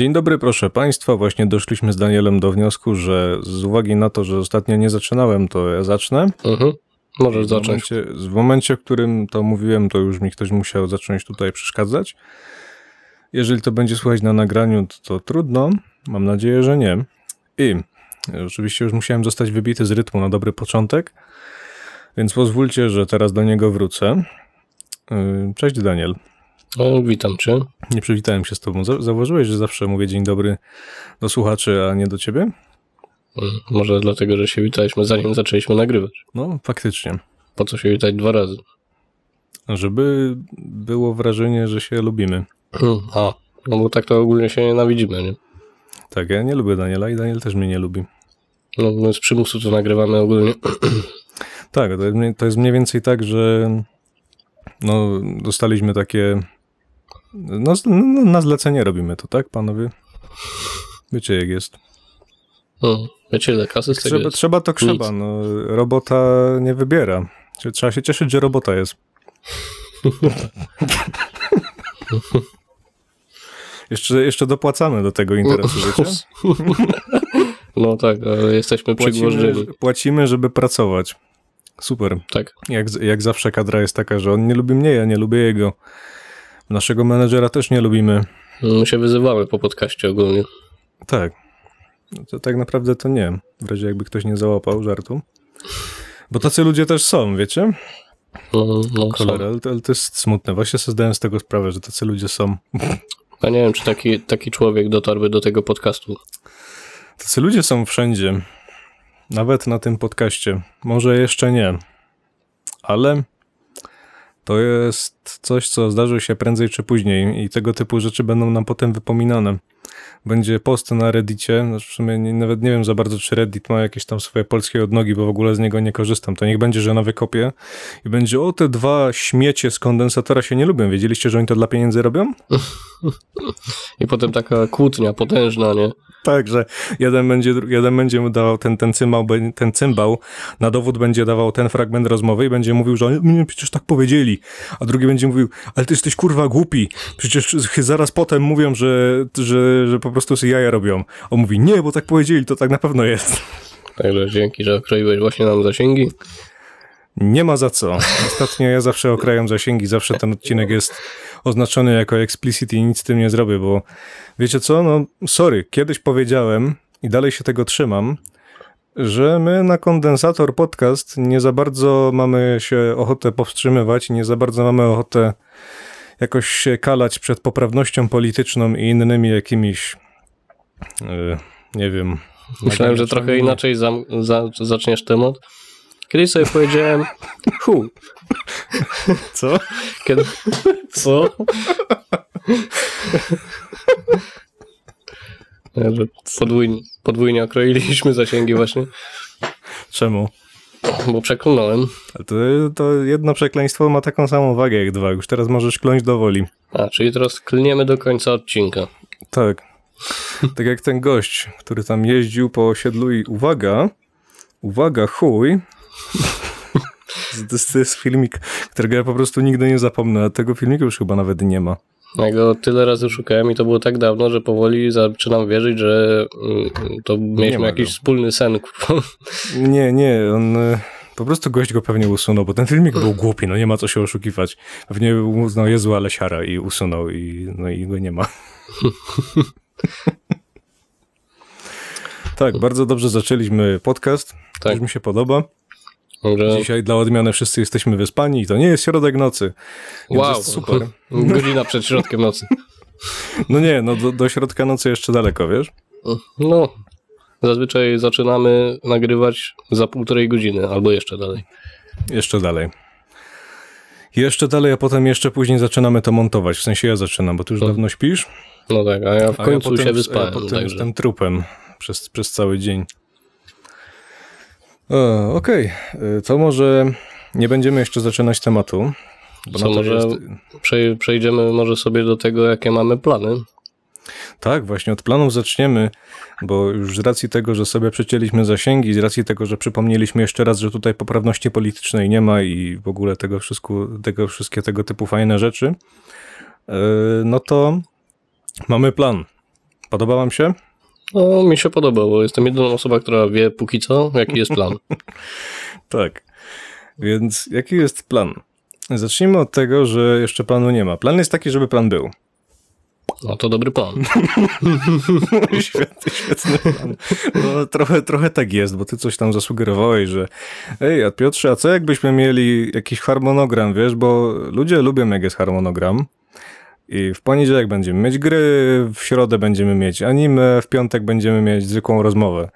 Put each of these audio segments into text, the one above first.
Dzień dobry, proszę Państwa. Właśnie doszliśmy z Danielem do wniosku, że z uwagi na to, że ostatnio nie zaczynałem, to ja zacznę. Mhm. Możesz w zacząć. momencie, w momencie, w którym to mówiłem, to już mi ktoś musiał zacząć tutaj przeszkadzać. Jeżeli to będzie słychać na nagraniu, to, to trudno. Mam nadzieję, że nie. I oczywiście już musiałem zostać wybity z rytmu na dobry początek, więc pozwólcie, że teraz do niego wrócę. Yy, Cześć Daniel. O, witam cię. Nie przywitałem się z tobą. Za- Zauważyłeś, że zawsze mówię dzień dobry do słuchaczy, a nie do ciebie? Mm, Może dlatego, że się witaliśmy zanim zaczęliśmy nagrywać. No, faktycznie. Po co się witać dwa razy? Żeby było wrażenie, że się lubimy. Mm, A, no bo tak to ogólnie się nienawidzimy, nie? Tak, ja nie lubię Daniela i Daniel też mnie nie lubi. No, my z przymusu to nagrywamy ogólnie. Tak, to jest mniej więcej tak, że no, dostaliśmy takie. No, no, na zlecenie robimy to, tak, panowie? Wiecie, jak jest. Mm, Wiecie, ile kasy z tego Trzeba, jest? trzeba to trzeba. No, robota nie wybiera. Trzeba się cieszyć, że robota jest. jeszcze, jeszcze dopłacamy do tego interesu, wiecie? No tak, ale jesteśmy przygłożeni. płacimy, żeby pracować. Super. Tak. Jak, jak zawsze kadra jest taka, że on nie lubi mnie, ja nie lubię jego. Naszego menedżera też nie lubimy. My się wyzywamy po podcaście ogólnie. Tak. To tak naprawdę to nie. W razie jakby ktoś nie załapał żartu. Bo tacy ludzie też są, wiecie? No, no. Cholera, ale to, ale to jest smutne. Właśnie sobie zdałem z tego sprawę, że tacy ludzie są. Ja nie wiem, czy taki, taki człowiek dotarłby do tego podcastu. Tacy ludzie są wszędzie. Nawet na tym podcaście. Może jeszcze nie. Ale to jest coś, co zdarzy się prędzej czy później i tego typu rzeczy będą nam potem wypominane. Będzie post na Reddicie, no w sumie nie, nawet nie wiem za bardzo, czy Reddit ma jakieś tam swoje polskie odnogi, bo w ogóle z niego nie korzystam. To niech będzie, że na wykopie i będzie, o te dwa śmiecie z kondensatora się nie lubią. Wiedzieliście, że oni to dla pieniędzy robią? I potem taka kłótnia potężna, nie? Tak, że jeden będzie, jeden będzie mu dawał ten, ten, cymbał, ten cymbał, na dowód będzie dawał ten fragment rozmowy i będzie mówił, że mnie przecież tak powiedzieli, a drugi będzie mówił, ale ty jesteś kurwa głupi, przecież zaraz potem mówią, że, że, że po prostu sobie jaja robią. On mówi, nie, bo tak powiedzieli, to tak na pewno jest. Także dzięki, że okroiłeś właśnie nam zasięgi. Nie ma za co. Ostatnio ja zawsze okrajam zasięgi, zawsze ten odcinek jest oznaczony jako explicit i nic z tym nie zrobię, bo wiecie co, no sorry, kiedyś powiedziałem i dalej się tego trzymam, że my na kondensator podcast nie za bardzo mamy się ochotę powstrzymywać, nie za bardzo mamy ochotę jakoś się kalać przed poprawnością polityczną i innymi jakimiś, yy, nie wiem. Myślałem, że trochę inaczej zam, za, zaczniesz temat. Kiedyś sobie powiedziałem, hu, Co? kiedy, co? Podwójnie, podwójnie okroiliśmy zasięgi właśnie, Czemu? bo przeklnąłem. To, to jedno przekleństwo ma taką samą wagę jak dwa. Już teraz możesz kląć do woli. A, czyli teraz klniemy do końca odcinka. Tak. Tak jak ten gość, który tam jeździł po osiedlu i uwaga, uwaga, chuj. To jest, filmik, którego ja po prostu nigdy nie zapomnę, a tego filmiku już chyba nawet nie ma. Ja go tyle razy szukałem i to było tak dawno, że powoli zaczynam wierzyć, że mm, to mieliśmy jakiś go. wspólny sen. Nie, nie, on... e, Po prostu gość go pewnie usunął, bo ten filmik był głupi, no nie ma co się oszukiwać. Pewnie uznał Jezu, ale siara i usunął i, no i go nie ma. tak, bardzo dobrze zaczęliśmy podcast. Tak. Też mi się podoba. Że, Dzisiaj dla odmiany wszyscy jesteśmy wyspani i to nie jest środek nocy. Więc wow, super. godzina przed środkiem nocy. No nie, no do, do środka nocy jeszcze daleko, wiesz? No, zazwyczaj zaczynamy nagrywać za półtorej godziny, albo jeszcze dalej. Jeszcze dalej. Jeszcze dalej, a potem jeszcze później zaczynamy to montować. W sensie ja zaczynam, bo ty już No. dawno śpisz. No tak, a ja w A końcu ja potem, się a wyspałem, Ja potem także jestem trupem przez, przez cały dzień. O, Okej, Y, to może nie będziemy jeszcze zaczynać tematu. Bo Co, może- jest... Prze- przejdziemy może sobie do tego, jakie mamy plany. Tak, właśnie od planów zaczniemy, bo już z racji tego, że sobie przecięliśmy zasięgi, z racji tego, że przypomnieliśmy jeszcze raz, że tutaj poprawności politycznej nie ma i w ogóle tego, wszystko, tego wszystkie tego typu fajne rzeczy, yy, no to mamy plan. Podoba wam się? No, mi się podobało. Jestem jedyną osobą, która wie póki co, jaki jest plan. Tak. Więc jaki jest plan? Zacznijmy od tego, że jeszcze planu nie ma. Plan jest taki, żeby plan był. No to dobry plan. Świetny, świetny plan. No, trochę, trochę tak jest, bo ty coś tam zasugerowałeś, że ej, a Piotrze, a co jakbyśmy mieli jakiś harmonogram, wiesz, bo ludzie lubią jak jest harmonogram. I w poniedziałek będziemy mieć gry, w środę będziemy mieć anime, w piątek będziemy mieć zwykłą rozmowę.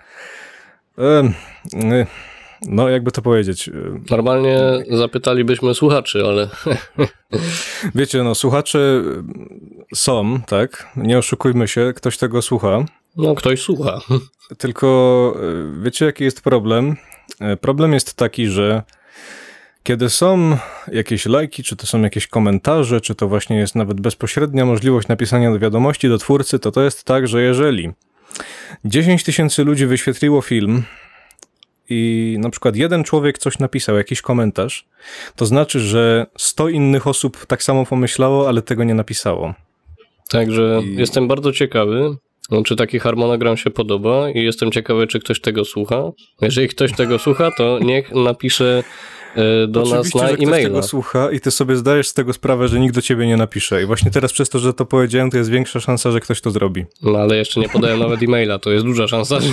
Y, no, jakby to powiedzieć. y, Normalnie zapytalibyśmy słuchaczy, ale Wiecie, no, słuchacze y, są, tak? Nie oszukujmy się, ktoś tego słucha. no ktoś słucha. Tylko wiecie, jaki jest problem? Problem jest taki, że kiedy są jakieś lajki, czy to są jakieś komentarze, czy to właśnie jest nawet bezpośrednia możliwość napisania wiadomości do twórcy, to to jest tak, że jeżeli 10 tysięcy ludzi wyświetliło film i na przykład jeden człowiek coś napisał, jakiś komentarz, to znaczy, że 100 innych osób tak samo pomyślało, ale tego nie napisało. Także I- jestem bardzo ciekawy, czy taki harmonogram się podoba i jestem ciekawy, czy ktoś tego słucha. Jeżeli ktoś tego słucha, to niech napisze e, do nas Oczywiście, na że ktoś e-maila. tego słucha i ty sobie zdajesz z tego sprawę, że nikt do ciebie nie napisze. I właśnie teraz przez to, że to powiedziałem, to jest większa szansa, że ktoś to zrobi. No ale jeszcze nie podaję nawet e-maila, to jest duża szansa, że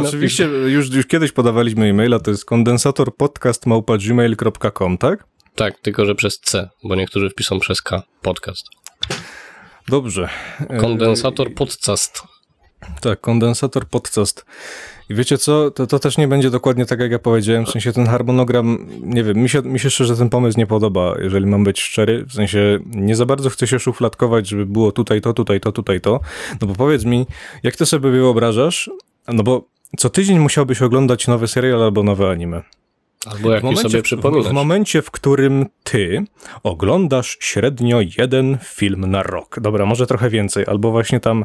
Oczywiście już, już kiedyś podawaliśmy e-maila, to jest kondensatorpodcast.gmail.com, tak? Tak, tylko że przez C, bo niektórzy wpiszą przez K, podcast. Dobrze. E, Kondensator podcast. Tak, kondensator podcast. I wiecie co, to, to też nie będzie dokładnie tak, jak ja powiedziałem, w sensie ten harmonogram, nie wiem, mi się, mi się szczerze ten pomysł nie podoba, jeżeli mam być szczery, w sensie nie za bardzo chcę się szufladkować, żeby było tutaj to, tutaj to, tutaj to, no bo powiedz mi, jak ty sobie wyobrażasz, no bo co tydzień musiałbyś oglądać nowy serial albo nowe anime. Albo sobie w, przypominać. w momencie, w którym ty oglądasz średnio jeden film na rok, dobra, może trochę więcej, albo właśnie tam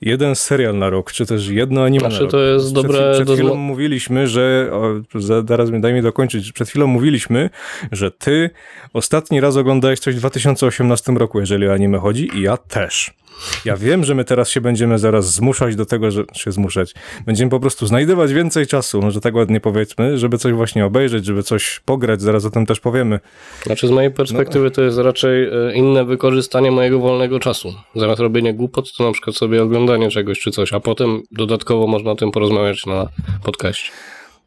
jeden serial na rok, czy też jedno anime Znaczy, na rok. to jest Przed, dobre Przed chwilą mówiliśmy, że, o, za- zaraz mi daj mi dokończyć, przed chwilą mówiliśmy, że ty ostatni raz oglądałeś coś w 2018 roku, jeżeli o anime chodzi i ja też. Ja wiem, że my teraz się będziemy zaraz zmuszać do tego, że się zmuszać. Będziemy po prostu znajdywać więcej czasu, może tak ładnie powiedzmy, żeby coś właśnie obejrzeć, żeby coś pograć, zaraz o tym też powiemy. Znaczy z mojej perspektywy to jest raczej e, inne wykorzystanie mojego wolnego czasu. Zamiast robienie głupot, to na przykład sobie oglądanie czegoś czy coś, a potem dodatkowo można o tym porozmawiać na podcaście.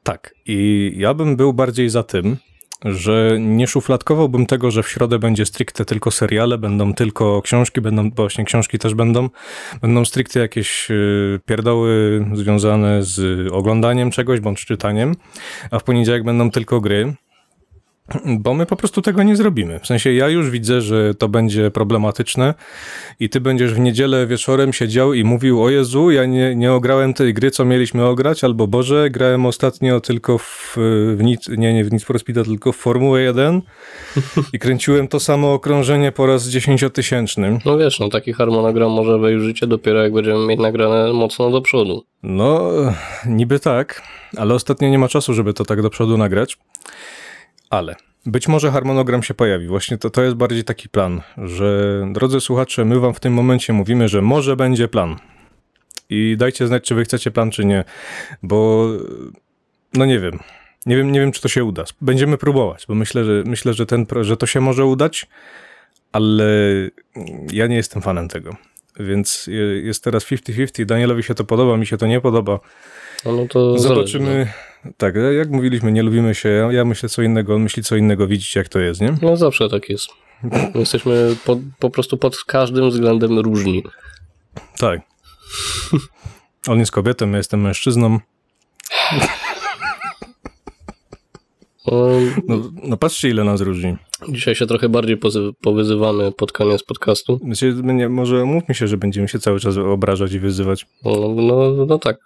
Tak, i ja bym był bardziej za tym, że nie szufladkowałbym tego, że w środę będzie stricte tylko seriale, będą tylko książki, będą, bo właśnie książki też będą, będą stricte jakieś y, pierdoły związane z oglądaniem czegoś bądź czytaniem, a w poniedziałek będą tylko gry. Bo my po prostu tego nie zrobimy. W sensie ja już widzę, że to będzie problematyczne i ty będziesz w niedzielę wieczorem siedział i mówił, o Jezu, ja nie, nie ograłem tej gry, co mieliśmy ograć, albo Boże, grałem ostatnio tylko w, w nic, nie, nie w Need for Speed, tylko w Formułę 1 i kręciłem to samo okrążenie po raz dziesięciotysięcznym. No wiesz, no taki harmonogram może wejść w życie dopiero jak będziemy mieć nagrane mocno do przodu. No, niby tak, ale ostatnio nie ma czasu, żeby to tak do przodu nagrać. Ale być może harmonogram się pojawi. Właśnie to, to jest bardziej taki plan, że drodzy słuchacze, my wam w tym momencie mówimy, że może będzie plan. I dajcie znać, czy wy chcecie plan, czy nie, bo no nie wiem. Nie wiem, nie wiem, czy to się uda. Będziemy próbować, bo myślę, że myślę, że, ten, że to się może udać, ale ja nie jestem fanem tego. Więc je- jest teraz 50-50. Danielowi się to podoba, mi się to nie podoba. No, no to Zobaczymy. Zależy, Tak, jak mówiliśmy, nie lubimy się. Ja, ja myślę co innego, on myśli co innego, widzicie jak to jest, nie? no. zawsze tak jest. My Jesteśmy po, po prostu pod każdym względem różni. Tak. On jest kobietą, ja jestem mężczyzną. No, No, no patrzcie, ile nas różni. dzisiaj się trochę bardziej powyzywamy pod koniec podcastu. Znaczy, nie, może mówmy się, że będziemy się cały czas obrażać i wyzywać. No, no, no tak.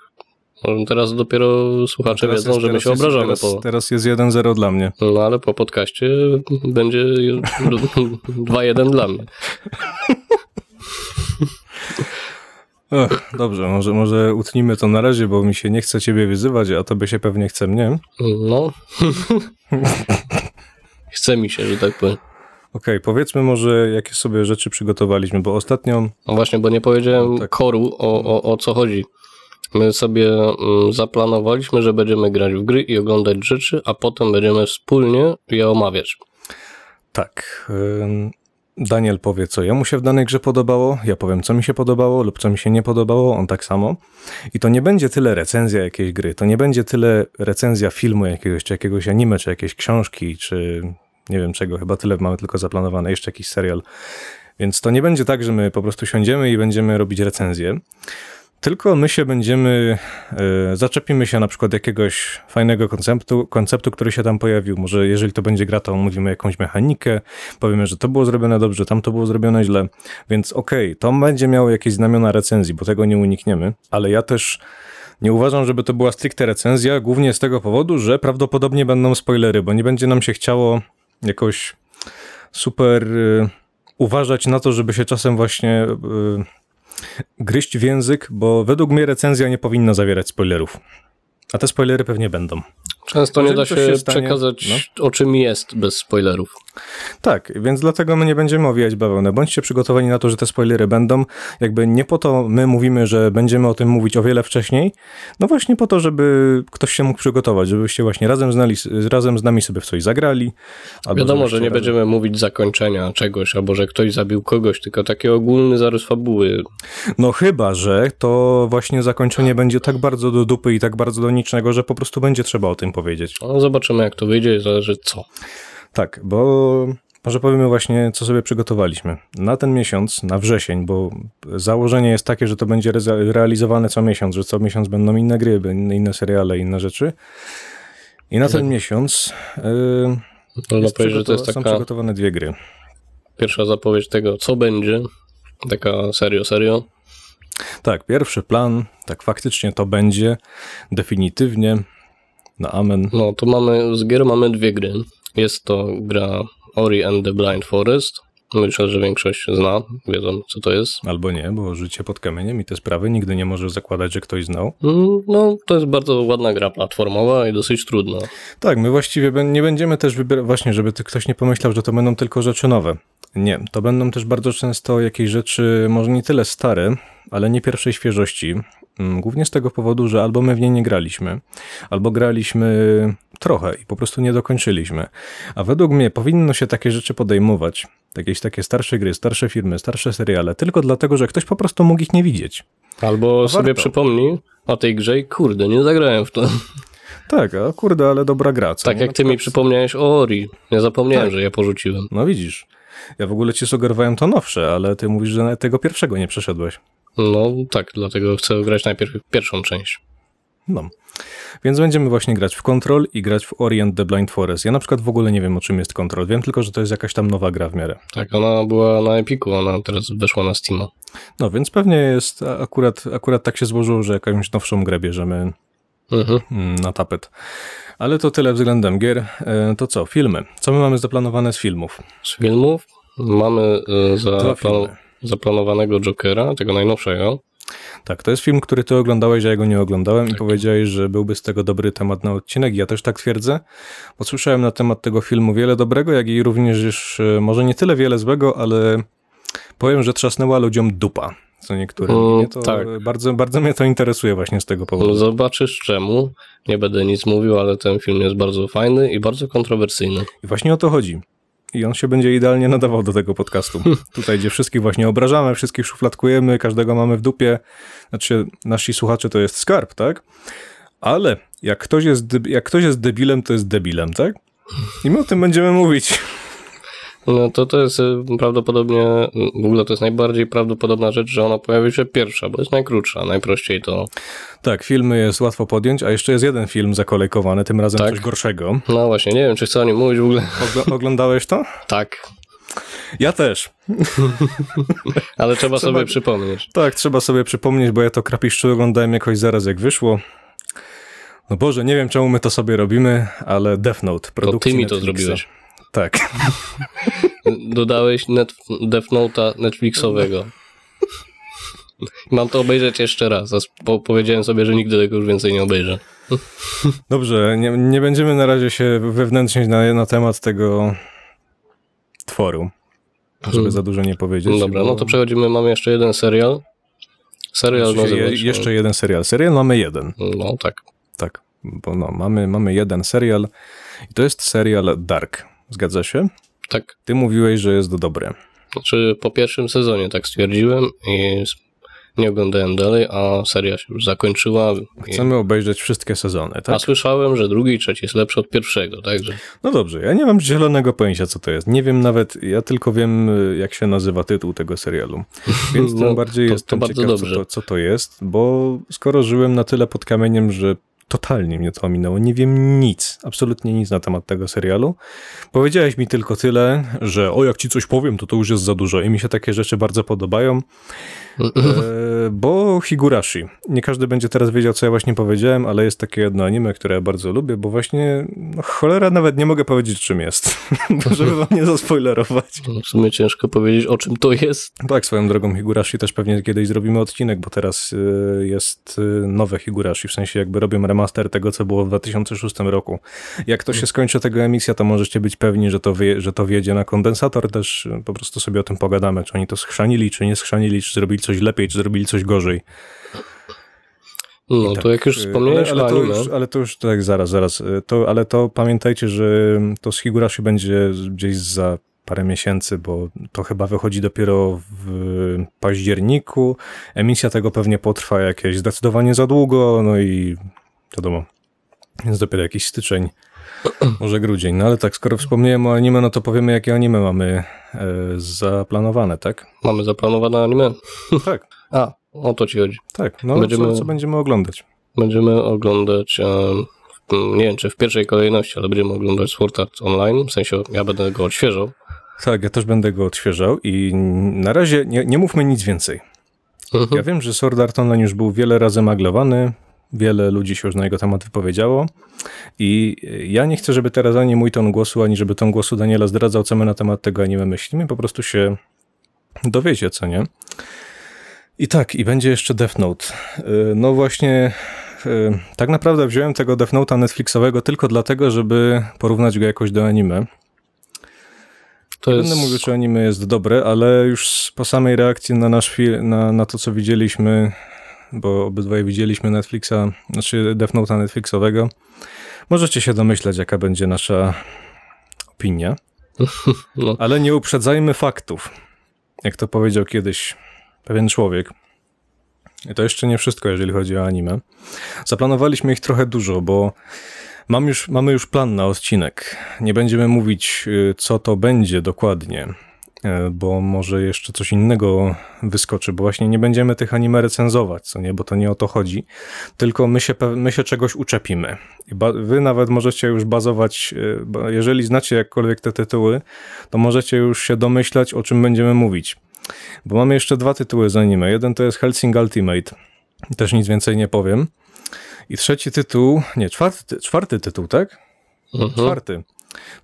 Teraz dopiero słuchacze Teraz wiedzą, jest- że my się jest- obrażamy. Teraz, Po, teraz jest 1-0 dla mnie. no ale po podcaście będzie 2-1 dla mnie. Och, dobrze, może, może utnijmy to na razie, bo mi się nie chce ciebie wyzywać, a tobie się pewnie chce mnie. No. Chce mi się, że tak powiem. Okej, powiedzmy może, jakie sobie rzeczy przygotowaliśmy, bo ostatnio No właśnie, bo nie powiedziałem No tak. koru o, o, o co chodzi. My sobie mm, zaplanowaliśmy, że będziemy grać w gry i oglądać rzeczy, a potem będziemy wspólnie je omawiać. tak. Daniel powie, co jemu się w danej grze podobało, ja powiem, co mi się podobało lub co mi się nie podobało, on tak samo. I to nie będzie tyle recenzja jakiejś gry, to nie będzie tyle recenzja filmu jakiegoś, czy jakiegoś anime, czy jakiejś książki, czy nie wiem czego, chyba tyle mamy tylko zaplanowane, jeszcze jakiś serial. Więc to nie będzie tak, że my po prostu siądziemy i będziemy robić recenzję. Tylko my się będziemy, e, zaczepimy się na przykład jakiegoś fajnego konceptu, konceptu, który się tam pojawił. Może jeżeli to będzie gra, to omówimy jakąś mechanikę, powiemy, że to było zrobione dobrze, tam to było zrobione źle. Więc okej, to będzie miało jakieś znamiona recenzji, bo tego nie unikniemy, ale ja też nie uważam, żeby to była stricte recenzja, głównie z tego powodu, że prawdopodobnie będą spoilery, bo nie będzie nam się chciało jakoś super y, uważać na to, żeby się czasem właśnie y, gryźć w język, bo według mnie recenzja nie powinna zawierać spoilerów. A te spoilery pewnie będą. Często nie da się, się stanie- przekazać, o czym jest bez spoilerów. Tak, więc dlatego my nie będziemy owijać bawełnę. Bądźcie przygotowani na to, że te spoilery będą. Jakby nie po to my mówimy, że będziemy o tym mówić o wiele wcześniej. No właśnie po to, żeby ktoś się mógł przygotować, żebyście właśnie razem, znali, razem z nami sobie w coś zagrali. Wiadomo, że nie razem- będziemy mówić zakończenia czegoś, albo że ktoś zabił kogoś, tylko taki ogólny zarys fabuły. No chyba, że to właśnie zakończenie będzie tak bardzo do dupy i tak bardzo do niczego, że po prostu będzie trzeba o tym powiedzieć. No, zobaczymy, jak to wyjdzie zależy co. Tak, bo może powiemy właśnie, co sobie przygotowaliśmy. Na ten miesiąc, na wrzesień, bo założenie jest takie, że to będzie realizowane co miesiąc, że co miesiąc będą inne gry, inne seriale, inne rzeczy. I na ten miesiąc yy, Można jest powiedzieć, że to jest przygotowa- są taka przygotowane dwie gry. pierwsza zapowiedź tego, co będzie. Taka serio, serio. Tak, pierwszy plan, tak faktycznie to będzie, definitywnie, na amen. No to mamy, z gier mamy dwie gry. Jest to gra Ori and the Blind Forest. Myślę, że większość zna, wiedzą co to jest. Albo nie, bo życie pod kamieniem i te sprawy nigdy nie może zakładać, że ktoś znał. Mm, No, to jest bardzo ładna gra platformowa i dosyć trudna. Tak, my właściwie nie będziemy też wybierać, właśnie, żeby ktoś nie pomyślał, że to będą tylko rzeczy nowe. Nie, to będą też bardzo często jakieś rzeczy, może nie tyle stare, ale nie pierwszej świeżości. Mm, Głównie z tego powodu, że albo my w niej nie graliśmy, albo graliśmy trochę i po prostu nie dokończyliśmy. A według mnie powinno się takie rzeczy podejmować, jakieś takie starsze gry, starsze firmy, starsze seriale, tylko dlatego, że ktoś po prostu mógł ich nie widzieć. Albo sobie warto. przypomnij o tej grze i kurde, nie zagrałem w to. Tak, a kurde, ale dobra gra. Co tak jak ty mi przypomniałeś o Ori. Nie zapomniałem, Tak. że je porzuciłem. No widzisz. Ja w ogóle ci sugerowałem to nowsze, ale ty mówisz, że tego pierwszego nie przeszedłeś. No tak, dlatego chcę grać najpierw pierwszą część. No. Więc będziemy właśnie grać w Control i grać w Orient the Blind Forest. Ja na przykład w ogóle nie wiem, o czym jest Control. Wiem tylko, że to jest jakaś tam nowa gra w miarę. Tak, ona była na Epiku, ona teraz weszła na Steama. No, więc pewnie jest, akurat, akurat tak się złożyło, że jakąś nowszą grę bierzemy Mhm. mm, na tapet. Ale to tyle względem gier. E, To co, filmy. Co my mamy zaplanowane z filmów? Z filmów mamy y, Dwa zaplan- filmy. Zaplanowanego Jokera, tego najnowszego. Tak, to jest film, który ty oglądałeś, a ja go nie oglądałem Tak. i powiedziałeś, że byłby z tego dobry temat na odcinek. Ja też tak twierdzę, bo słyszałem na temat tego filmu wiele dobrego, jak i również e, może nie tyle wiele złego, ale powiem, że trzasnęła ludziom dupa. Co niektórym. Mm, mnie to tak. bardzo, bardzo mnie to interesuje właśnie z tego No, powodu. zobaczysz czemu. Nie będę nic mówił, ale ten film jest bardzo fajny i bardzo kontrowersyjny. I właśnie o to chodzi. I on się będzie idealnie nadawał do tego podcastu. Tutaj, gdzie wszystkich właśnie obrażamy, wszystkich szufladkujemy, każdego mamy w dupie. Znaczy, nasi słuchacze to jest skarb, tak? Ale jak ktoś jest, jak ktoś jest debilem, to jest debilem, tak? I my o tym będziemy mówić. No to to jest y, prawdopodobnie, w ogóle to jest najbardziej prawdopodobna rzecz, że ona pojawi się pierwsza, bo jest najkrótsza, najprościej to. Tak, filmy jest łatwo podjąć, a jeszcze jest jeden film zakolejkowany, tym razem Tak. coś gorszego. No właśnie, nie wiem, czy chcę o nim mówić w ogóle. Ogl- oglądałeś to? Tak, Ja też. ale trzeba Trzeba- sobie przypomnieć. Tak, trzeba sobie przypomnieć, bo ja to krapiszczu oglądałem jakoś zaraz jak wyszło. No Boże, nie wiem czemu my to sobie robimy, ale Death Note, To produkcji ty mi to Netflixa. zrobiłeś. Tak. Dodałeś net, Death Note'a Netflixowego. Mam to obejrzeć jeszcze raz, powiedziałem sobie, że nigdy tego już więcej nie obejrzę. Dobrze, nie, nie będziemy na razie się wewnętrznić na, na temat tego tworu, żeby Hmm. za dużo nie powiedzieć. No dobra, bo- no to przechodzimy, mamy jeszcze jeden serial. Serial Znaczy, je, jeszcze jeden serial. Serial mamy jeden, No tak. tak, bo no, mamy, mamy jeden serial i to jest serial Dark. Zgadza się? Tak. Ty mówiłeś, że jest dobry. Znaczy po pierwszym sezonie tak stwierdziłem i nie oglądałem dalej, a seria się już zakończyła. Chcemy obejrzeć wszystkie sezony, A tak? słyszałem, że drugi i trzeci jest lepszy od pierwszego, także No dobrze, ja nie mam zielonego pojęcia, co to jest. Nie wiem nawet, ja tylko wiem, y, jak się nazywa tytuł tego serialu. Więc tym No, bardziej to- jestem to ciekaw, co to, co to jest, bo skoro żyłem na tyle pod kamieniem, że totalnie mnie to ominęło, nie wiem nic, absolutnie nic na temat tego serialu. Powiedziałeś mi tylko tyle, że o, jak ci coś powiem, to to już jest za dużo i mi się takie rzeczy bardzo podobają. E, bo Higurashi. Nie każdy będzie teraz wiedział, co ja właśnie powiedziałem, ale jest takie jedno anime, które ja bardzo lubię, bo właśnie, no cholera, nawet nie mogę powiedzieć, czym jest, żeby wam nie zaspoilerować. w sumie ciężko powiedzieć, o czym to jest. Tak, swoją drogą Higurashi też pewnie kiedyś zrobimy odcinek, bo teraz y, jest y, nowe Higurashi, w sensie jakby robią remaster tego, co było w 2006 roku. Jak to się skończy tego emisja, to możecie być pewni, że to, że to wjedzie na kondensator, też y, po prostu sobie o tym pogadamy, czy oni to schrzanili, czy nie schrzanili, czy zrobili coś lepiej, czy zrobili coś gorzej. No to jak już Y, wspomniałeś ale, ale, to już, ale to już tak, zaraz, zaraz. Y, To, ale to pamiętajcie, że to z Higurashi będzie gdzieś za parę miesięcy, bo to chyba wychodzi dopiero w październiku. Emisja tego pewnie potrwa jakieś zdecydowanie za długo, no i wiadomo, więc dopiero jakiś styczeń, może grudzień. No ale tak, skoro wspomniałem o anime, no to powiemy, jakie anime mamy e, zaplanowane, tak? mamy zaplanowane anime. tak, A, o to ci chodzi. tak. No Będziemy- co, co będziemy oglądać? Będziemy oglądać, em, nie wiem czy w pierwszej kolejności, ale będziemy oglądać Sword Art Online, w sensie ja będę go odświeżał. Tak, ja też będę go odświeżał i na razie nie, nie mówmy nic więcej. Mhm. Ja wiem, że Sword Art Online już był wiele razy maglowany, wiele ludzi się już na jego temat wypowiedziało i ja nie chcę, żeby teraz ani mój ton głosu, ani żeby ton głosu Daniela zdradzał, co my na temat tego anime myślimy, po prostu się dowiecie, co nie? I tak, i będzie jeszcze Death Note. Y, No właśnie, y, tak naprawdę wziąłem tego Death Note'a Netflixowego tylko dlatego, żeby porównać go jakoś do anime. To jest, Będę mówił, czy anime jest dobre, ale już po samej reakcji na nasz film, na, na to, co widzieliśmy, bo obydwaj widzieliśmy Netflixa, znaczy Death Note'a Netflixowego, możecie się domyśleć, jaka będzie nasza opinia. No. Ale nie uprzedzajmy faktów. Jak to powiedział kiedyś pewien człowiek. I to jeszcze nie wszystko, jeżeli chodzi o anime. Zaplanowaliśmy ich trochę dużo, bo mam już, mamy już plan na odcinek. Nie będziemy mówić, y, co to będzie dokładnie, bo może jeszcze coś innego wyskoczy, bo właśnie nie będziemy tych anime recenzować, co nie, bo to nie o to chodzi, tylko my się, my się czegoś uczepimy. Wy nawet możecie już bazować, bo jeżeli znacie jakkolwiek te tytuły, to możecie już się domyślać, o czym będziemy mówić. Bo mamy jeszcze dwa tytuły z anime. Jeden to jest Helsing Ultimate. Też nic więcej nie powiem. I trzeci tytuł, nie, czwarty, czwarty tytuł, tak? Mhm. Czwarty.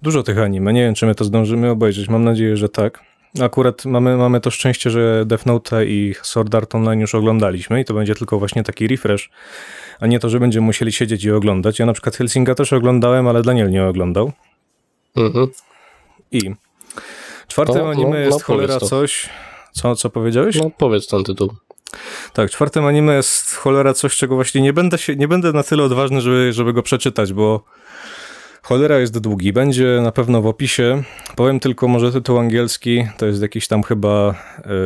Dużo tych anime. Nie wiem, czy my to zdążymy obejrzeć. Mam nadzieję, że tak. Akurat mamy, mamy to szczęście, że Death Note i Sword Art Online już oglądaliśmy i to będzie tylko właśnie taki refresh, a nie to, że będziemy musieli siedzieć i oglądać. Ja na przykład Helsinga też oglądałem, ale Daniel nie oglądał. Mhm. I czwartym No, no, anime no, jest powiedz cholera coś. Co, co powiedziałeś? No powiedz ten tytuł. Tak, czwartym anime jest cholera coś, czego właśnie nie będę się, nie będę na tyle odważny, żeby, żeby go przeczytać, bo cholera jest długi. Będzie na pewno w opisie. Powiem tylko może tytuł angielski, to jest jakiś tam chyba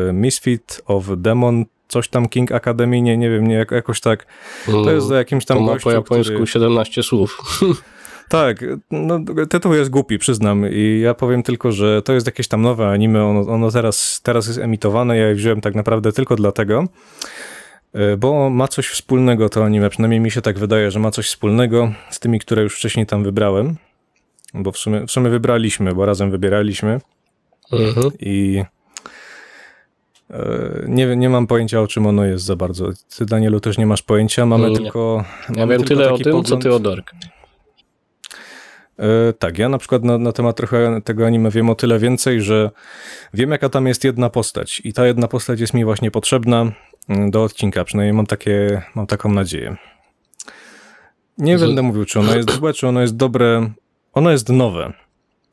e, Misfit of Demon, coś tam King Academy, nie, nie wiem, nie, jak- jakoś tak. To jest za jakimś tam To ma gościu, po japońsku który... 17 słów. Tak, no, tytuł jest głupi, przyznam. I ja powiem tylko, że to jest jakieś tam nowe anime. Ono, ono teraz, teraz jest emitowane. Ja je wziąłem tak naprawdę tylko dlatego, bo ma coś wspólnego to anime. Przynajmniej mi się tak wydaje, że ma coś wspólnego z tymi, które już wcześniej tam wybrałem. Bo w sumie, w sumie wybraliśmy, bo razem wybieraliśmy. Mhm. I e, nie, nie mam pojęcia, o czym ono jest za bardzo. Ty, Danielu, też nie masz pojęcia. Mamy Nie. tylko. Ja mamy wiem tylko tyle o tym, co pogląd- ty o Dark. E, tak, ja na przykład na, na temat trochę tego anime wiem o tyle więcej, że wiem jaka tam jest jedna postać i ta jedna postać jest mi właśnie potrzebna mm, do odcinka, przynajmniej mam, takie, mam taką nadzieję. Nie Z- będę mówił, czy ono jest złe, czy ono jest dobre. Ono jest nowe.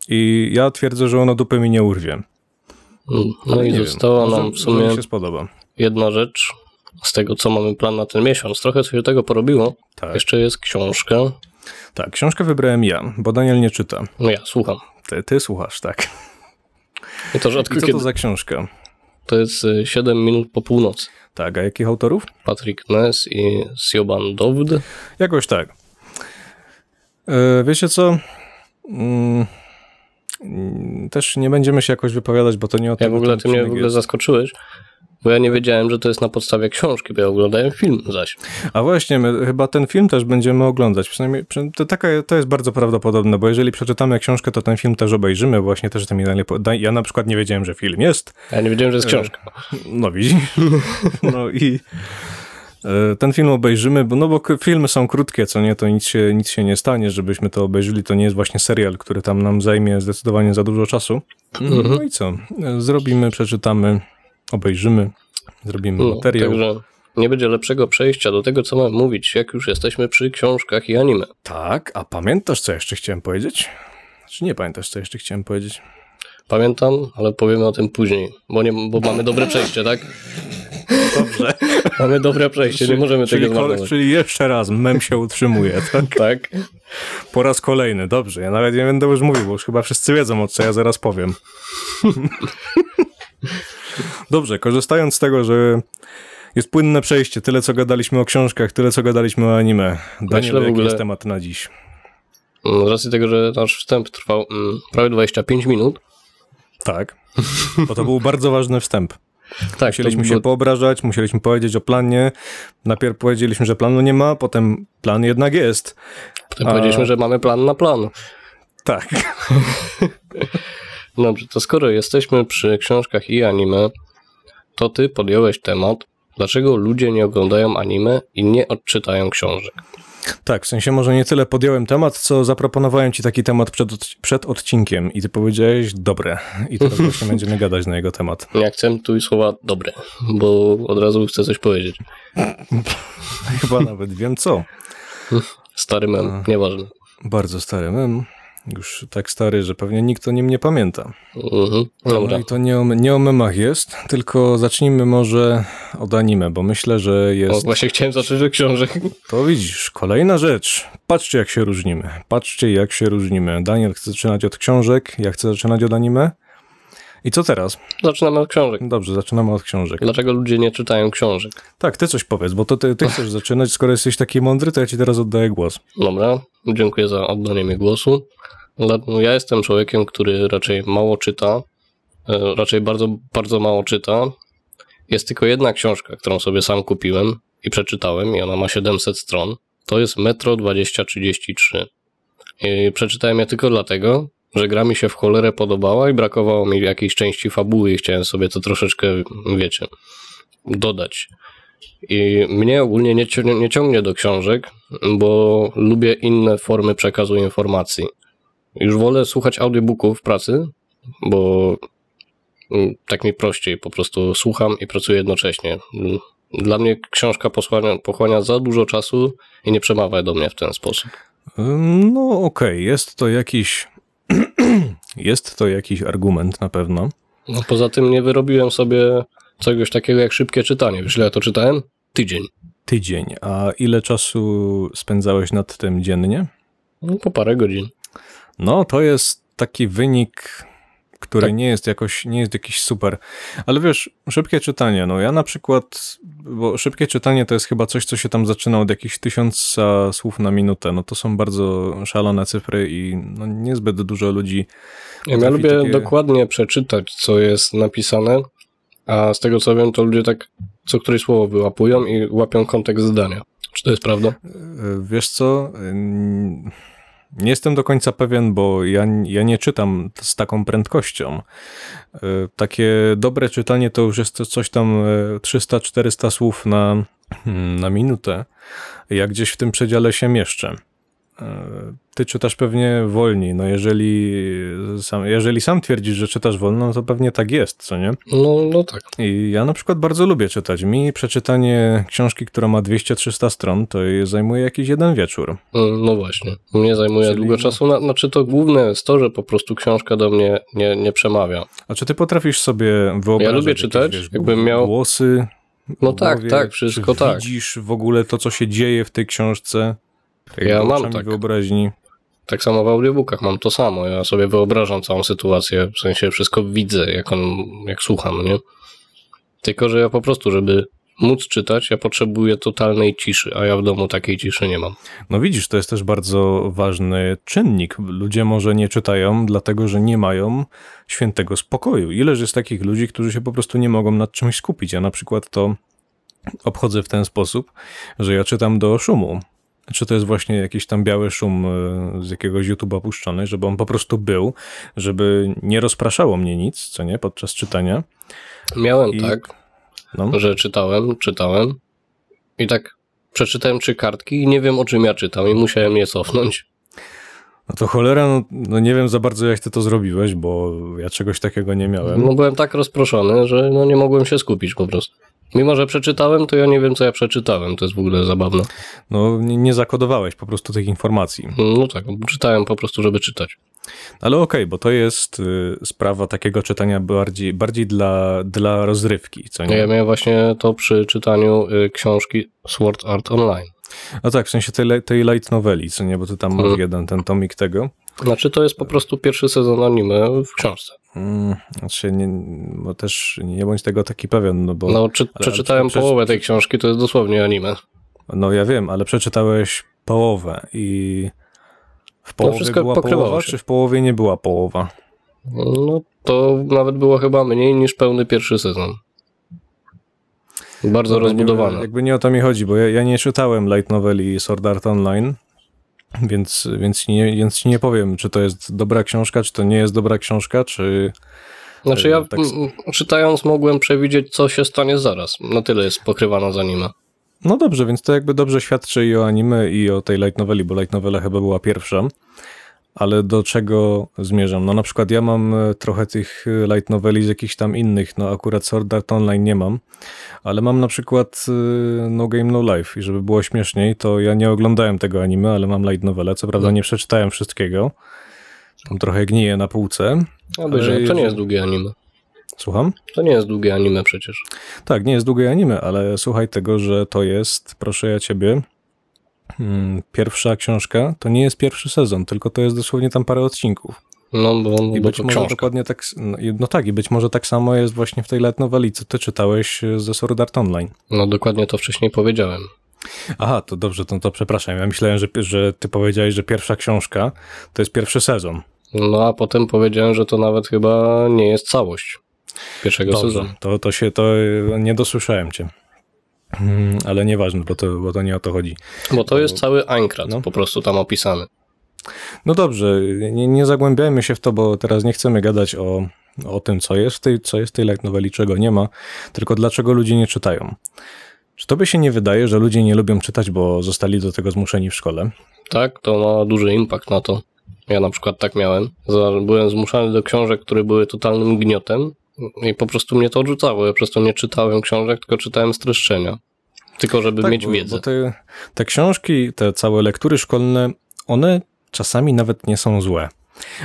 I ja twierdzę, że ono dupy mi nie urwie. Mm, No Ale i wiem, została może- nam w sumie mi się spodoba. jedna rzecz z tego, co mamy plan na ten miesiąc. Trochę się tego porobiło. Tak. Jeszcze jest książka. Tak, książkę wybrałem ja, bo Daniel nie czyta. No ja słucham. Ty, ty słuchasz, tak. I to rzadko I co to za książka? To jest y, 7 minut po północy. Tak, a jakich autorów? Patrick Ness i Sioban Dowd. Jakoś tak. E, wiecie co? Mm, też nie będziemy się jakoś wypowiadać, bo to nie o Ja tym w ogóle, ty mnie w ogóle jest. zaskoczyłeś, bo ja nie wiedziałem, że to jest na podstawie książki, bo ja oglądałem film zaś. A właśnie, my chyba ten film też będziemy oglądać. Przynajmniej przy- to, taka, to jest bardzo prawdopodobne, bo jeżeli przeczytamy książkę, to ten film też obejrzymy. Właśnie też Da- Ja na przykład nie wiedziałem, że film jest. Ja nie wiedziałem, że jest książka. No widzisz. No i e, ten film obejrzymy, bo, no bo filmy są krótkie, co nie, to nic się, nic się nie stanie, żebyśmy to obejrzeli. To nie jest właśnie serial, który tam nam zajmie zdecydowanie za dużo czasu. No i co? E, Zrobimy, przeczytamy, obejrzymy, zrobimy No, materiał. także nie będzie lepszego przejścia do tego, co mam mówić, jak już jesteśmy przy książkach i anime. Tak, a pamiętasz, co jeszcze chciałem powiedzieć? Czy nie pamiętasz, co jeszcze chciałem powiedzieć? Pamiętam, ale powiemy o tym później, bo, nie, bo mamy dobre przejście, tak? Dobrze. Mamy dobre przejście, nie możemy czyli, tego zmarnować. czyli jeszcze raz, mem się utrzymuje, tak? Tak? Po raz kolejny, dobrze. Ja nawet nie będę już mówił, bo już chyba wszyscy wiedzą, o co ja zaraz powiem. dobrze, korzystając z tego, że jest płynne przejście, tyle co gadaliśmy o książkach, tyle co gadaliśmy o anime. Daniel, Myślę jaki ogóle- jest temat na dziś? Mm, Z racji tego, że nasz wstęp trwał mm, prawie 25 minut. Tak, bo to był bardzo ważny wstęp. Tak, Musieliśmy to się było- poobrażać, musieliśmy powiedzieć o planie. Najpierw powiedzieliśmy, że planu nie ma, potem plan jednak jest. Potem a- powiedzieliśmy, że mamy plan na plan. Tak. Dobrze, to skoro jesteśmy przy książkach i anime, to ty podjąłeś temat, dlaczego ludzie nie oglądają anime i nie odczytają książek. Tak, w sensie może nie tyle podjąłem temat, co zaproponowałem ci taki temat przed, przed odcinkiem i ty powiedziałeś, dobre. I teraz właśnie będziemy gadać na jego temat. Nie akcentuj słowa dobre, bo od razu chcę coś powiedzieć. Chyba nawet wiem co. Stary mem, nieważne. Bardzo stary mem. Już tak stary, że pewnie nikt o nim nie pamięta. Mhm. Dobra. No i to nie o, nie o memach jest, tylko zacznijmy może od anime, bo myślę, że O, jest... właśnie chciałem zacząć od książek. To widzisz, kolejna rzecz. Patrzcie jak się różnimy. Patrzcie jak się różnimy. Daniel chce zaczynać od książek, ja chcę zaczynać od anime. I co teraz? Zaczynamy od książek. Dobrze, zaczynamy od książek. Dlaczego ludzie nie czytają książek? Tak, ty coś powiedz, bo to ty, ty chcesz zaczynać, skoro jesteś taki mądry, to ja ci teraz oddaję głos. Dobra, dziękuję za oddanie mi głosu. No, Ja jestem człowiekiem, który raczej mało czyta, e, raczej bardzo, bardzo mało czyta. Jest tylko jedna książka, którą sobie sam kupiłem i przeczytałem i ona ma 700 stron. To jest Metro 2033. I przeczytałem je tylko dlatego, że gra mi się w cholerę podobała i brakowało mi jakiejś części fabuły i chciałem sobie to troszeczkę, wiecie, dodać. I mnie ogólnie nie, nie ciągnie do książek, bo lubię inne formy przekazu informacji. Już wolę słuchać audiobooków w pracy, bo mm, tak mi prościej, po prostu słucham i pracuję jednocześnie. Dla mnie książka pochłania, pochłania za dużo czasu i nie przemawia do mnie w ten sposób. No okej, jest to jakiś... jest to jakiś argument na pewno. No, poza tym nie wyrobiłem sobie czegoś takiego jak szybkie czytanie. Wiesz, ile ja to czytałem? Tydzień. Tydzień. A ile czasu spędzałeś nad tym dziennie? No, po parę godzin. No, to jest taki wynik, który Tak. nie jest jakoś, nie jest jakiś super. Ale wiesz, szybkie czytanie, no ja na przykład, bo szybkie czytanie to jest chyba coś, co się tam zaczyna od jakichś tysiąca słów na minutę, no to są bardzo szalone cyfry i no niezbyt dużo ludzi Ja lubię takie- dokładnie przeczytać, co jest napisane, a z tego co wiem, to ludzie tak co któreś słowo wyłapują i łapią kontekst zdania. Czy to jest prawda? Y, Wiesz co? Nie jestem do końca pewien, bo ja, ja nie czytam z taką prędkością. Y, Takie dobre czytanie to już jest coś tam y, 300-400 słów na, hmm, na minutę. Ja gdzieś w tym przedziale się mieszczę. E, ty czytasz pewnie wolniej. No jeżeli sam, jeżeli sam twierdzisz, że czytasz wolno, no to pewnie tak jest, co nie? No, no tak. I ja na przykład bardzo lubię czytać. Mi przeczytanie książki, która ma 200-300 stron, to zajmuje jakiś jeden wieczór. Mm, No właśnie. Mnie zajmuje Czyli długo czasu. Na, znaczy to główne jest to, że po prostu książka do mnie nie, nie przemawia. A czy ty potrafisz sobie wyobrazić lubię jakieś, czytać, wiesz, jakbym miał- głosy? No tak, głowie? tak, wszystko czy tak. Widzisz w ogóle to, co się dzieje w tej książce? Ja mam tak. wyobraźni. Tak samo w audiobookach mam to samo. Ja sobie wyobrażam całą sytuację, w sensie wszystko widzę, jak on, jak słucham, nie? Tylko, że ja po prostu, żeby móc czytać, ja potrzebuję totalnej ciszy, a ja w domu takiej ciszy nie mam. No widzisz, to jest też bardzo ważny czynnik. Ludzie może nie czytają, dlatego że nie mają świętego spokoju. Ileż jest takich ludzi, którzy się po prostu nie mogą nad czymś skupić. Ja na przykład to obchodzę w ten sposób, że ja czytam do szumu. Czy to jest właśnie jakiś tam biały szum e, z jakiegoś YouTube'a puszczony, żeby on po prostu był, żeby nie rozpraszało mnie nic, co nie, podczas czytania. Miałem I- tak, No. że czytałem, czytałem i tak przeczytałem trzy kartki i nie wiem o czym ja czytam i musiałem je cofnąć. No to cholera, no, no nie wiem za bardzo jak ty to zrobiłeś, bo ja czegoś takiego nie miałem. No byłem tak rozproszony, że no nie mogłem się skupić po prostu. Mimo, że przeczytałem, to ja nie wiem, co ja przeczytałem. To jest w ogóle zabawne. No nie, zakodowałeś po prostu tych informacji. No tak, czytałem po prostu, żeby czytać. Ale okej, bo to jest y, sprawa takiego czytania bardziej, bardziej dla, dla rozrywki, co nie? Ja miałem właśnie to przy czytaniu y, książki Sword Art Online. No tak, w sensie tej, tej light noveli, co nie, bo ty tam masz Mhm. jeden ten tomik tego. Znaczy, to jest po prostu pierwszy sezon anime w książce. Mm, znaczy, nie, bo też nie bądź tego taki pewien, no bo... No, czy, przeczytałem prze- połowę tej książki, to jest dosłownie anime. No ja wiem, ale przeczytałeś połowę i w połowie No, była połowa, się. czy w połowie nie była połowa? No, to nawet było chyba mniej niż pełny pierwszy sezon. Bardzo Dobra, rozbudowane. Nie, jakby nie o to mi chodzi, bo ja, ja nie czytałem light noveli Sword Art Online, więc, więc, nie, więc ci nie powiem, czy to jest dobra książka, czy to nie jest dobra książka, czy... Znaczy ja tak- czytając mogłem przewidzieć, co się stanie zaraz. Na tyle jest pokrywana z anime. No dobrze, więc to jakby dobrze świadczy i o anime, i o tej light noveli, bo light novela chyba była pierwsza. Ale do czego zmierzam? No na przykład ja mam e, trochę tych e, light noveli z jakichś tam innych, no akurat Sword Art Online nie mam, ale mam na przykład e, No Game No Life i żeby było śmieszniej, to ja nie oglądałem tego anime, ale mam light novelę, co prawda nie przeczytałem wszystkiego. Tam trochę gnije na półce. Obejrzałem. To nie jest długie anime. Słucham? To nie jest długie anime przecież. Tak, nie jest długie anime, ale słuchaj tego, że to jest, proszę ja ciebie, pierwsza książka, to nie jest pierwszy sezon, tylko to jest dosłownie tam parę odcinków. No bo, I bo być może książka. dokładnie tak, no, i- no tak, i być może tak samo jest właśnie w tej light noveli, co ty czytałeś e, ze Sword Art Online. No dokładnie to wcześniej powiedziałem. Aha, to dobrze, to, to przepraszam, ja myślałem, że, że ty powiedziałeś, że pierwsza książka to jest pierwszy sezon. No a potem powiedziałem, że to nawet chyba nie jest całość pierwszego Dobrze, sezonu. to, to się, to e, nie dosłyszałem cię. Mm, Ale nieważne, bo to, bo to nie o to chodzi. Bo to jest cały Aincrad No. po prostu tam opisany. No dobrze, nie, nie zagłębiajmy się w to, bo teraz nie chcemy gadać o, o tym, co jest w tej, co jest w tej light noveli, czego nie ma, tylko dlaczego ludzie nie czytają. Czy tobie się nie wydaje, że ludzie nie lubią czytać, bo zostali do tego zmuszeni w szkole? Tak, to ma duży impact na to. Ja na przykład tak miałem. Byłem zmuszany do książek, które były totalnym gniotem i po prostu mnie to odrzucało. Ja przez to nie czytałem książek, tylko czytałem streszczenia. Tylko żeby mieć Tak, bo, wiedzę. Bo te, te książki, te całe lektury szkolne, one czasami nawet nie są złe.